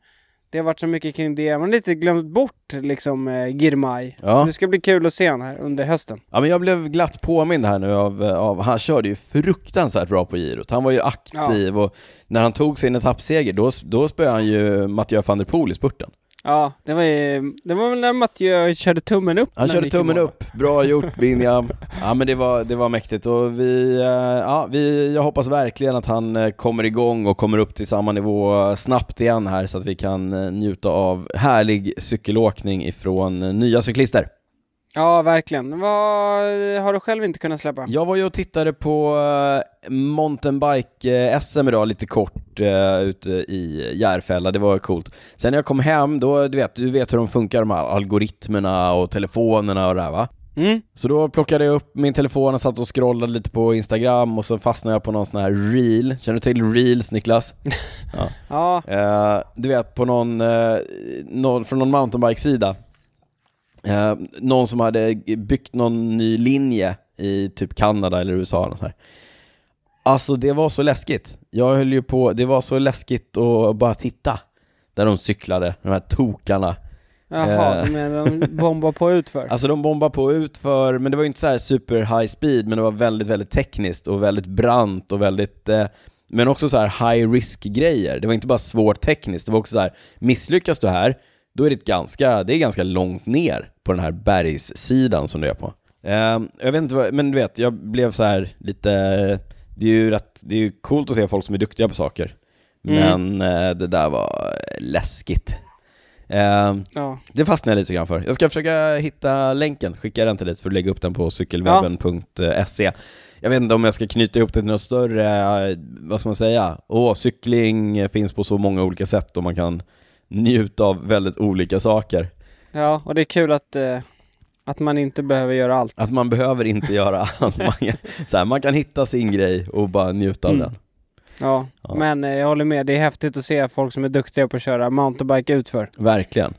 det har varit så mycket kring det, man har lite glömt bort liksom eh, Girmay. Ja. Så det ska bli kul att se honom här under hösten. Ja men jag blev glatt påmind här nu av, av, han körde ju fruktansvärt bra på girot. Han var ju aktiv och när han tog sin etappseger då, då spöade han ju Mathieu van der Poel i spurten. Ja, det var ju, det var väl när Mathieu körde tummen upp. Han körde tummen upp, bra gjort Binjam. Ja men det var, det var mäktigt och vi, eh, ja, vi, jag hoppas verkligen att han eh, kommer igång och kommer upp till samma nivå snabbt igen här så att vi kan eh, njuta av härlig cykelåkning ifrån nya cyklister. Ja, verkligen. Vad har du själv inte kunnat släppa? Jag var ju och tittade på eh, mountainbike-SM idag lite kort uh, ute i Järfälla, det var coolt. Sen när jag kom hem, då, du vet, du vet hur de funkar de här algoritmerna och telefonerna och det här va? Mm? Så då plockade jag upp min telefon och satt och scrollade lite på Instagram och så fastnade jag på någon sån här reel. Känner du till reels Niklas? ja. Ja, Eh, du vet på någon, eh, någon från någon mountainbike-sida. Eh, någon som hade byggt någon ny linje i typ Kanada eller USA eller så här. Alltså det var så läskigt. Jag höll ju på, det var så läskigt att bara titta. Där de cyklade, de här tokarna. jaha, Eh. men de bombar på utför. Alltså de bombade på ut för, men det var ju inte så här super high speed, men det var väldigt, väldigt tekniskt och väldigt brant och väldigt, eh, men också så här high risk grejer. Det var inte bara svårt tekniskt, det var också så här, misslyckas du här, då är det ganska, det är ganska långt ner på den här bergssidan som du är på. Eh, jag vet inte vad, men du vet, jag blev så här lite, det är ju rätt, det är ju coolt att se folk som är duktiga på saker. Mm. Men eh, det där var läskigt. Eh, Ja. det fastnar jag lite grann för. Jag ska försöka hitta länken, skicka den till dig så får du lägga upp den på cykelwebben.se. Jag vet inte om jag ska knyta ihop det till något större, vad ska man säga? Åh, cykling finns på så många olika sätt och man kan njuta av väldigt olika saker. Ja, och det är kul att, eh, att man inte behöver göra allt. Att man behöver inte göra allt. Man, kan- så här, man kan hitta sin grej och bara njuta av Mm. den. Ja, Ja. men eh, jag håller med. Det är häftigt att se folk som är duktiga på att köra mountainbike utför. Verkligen.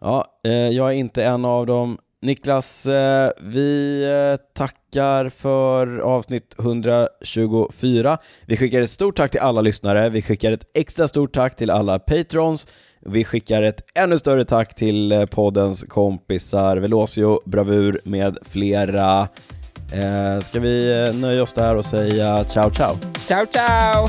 Ja, eh, jag är inte en av dem. Niklas, eh, vi eh, tackar för avsnitt 124. Vi skickar ett stort tack till alla lyssnare. Vi skickar ett extra stort tack till alla patrons. Vi skickar ett ännu större tack till eh, poddens kompisar Velocio, Bravur med flera. Eh, ska vi eh, nöja oss där och säga ciao ciao? Ciao, ciao!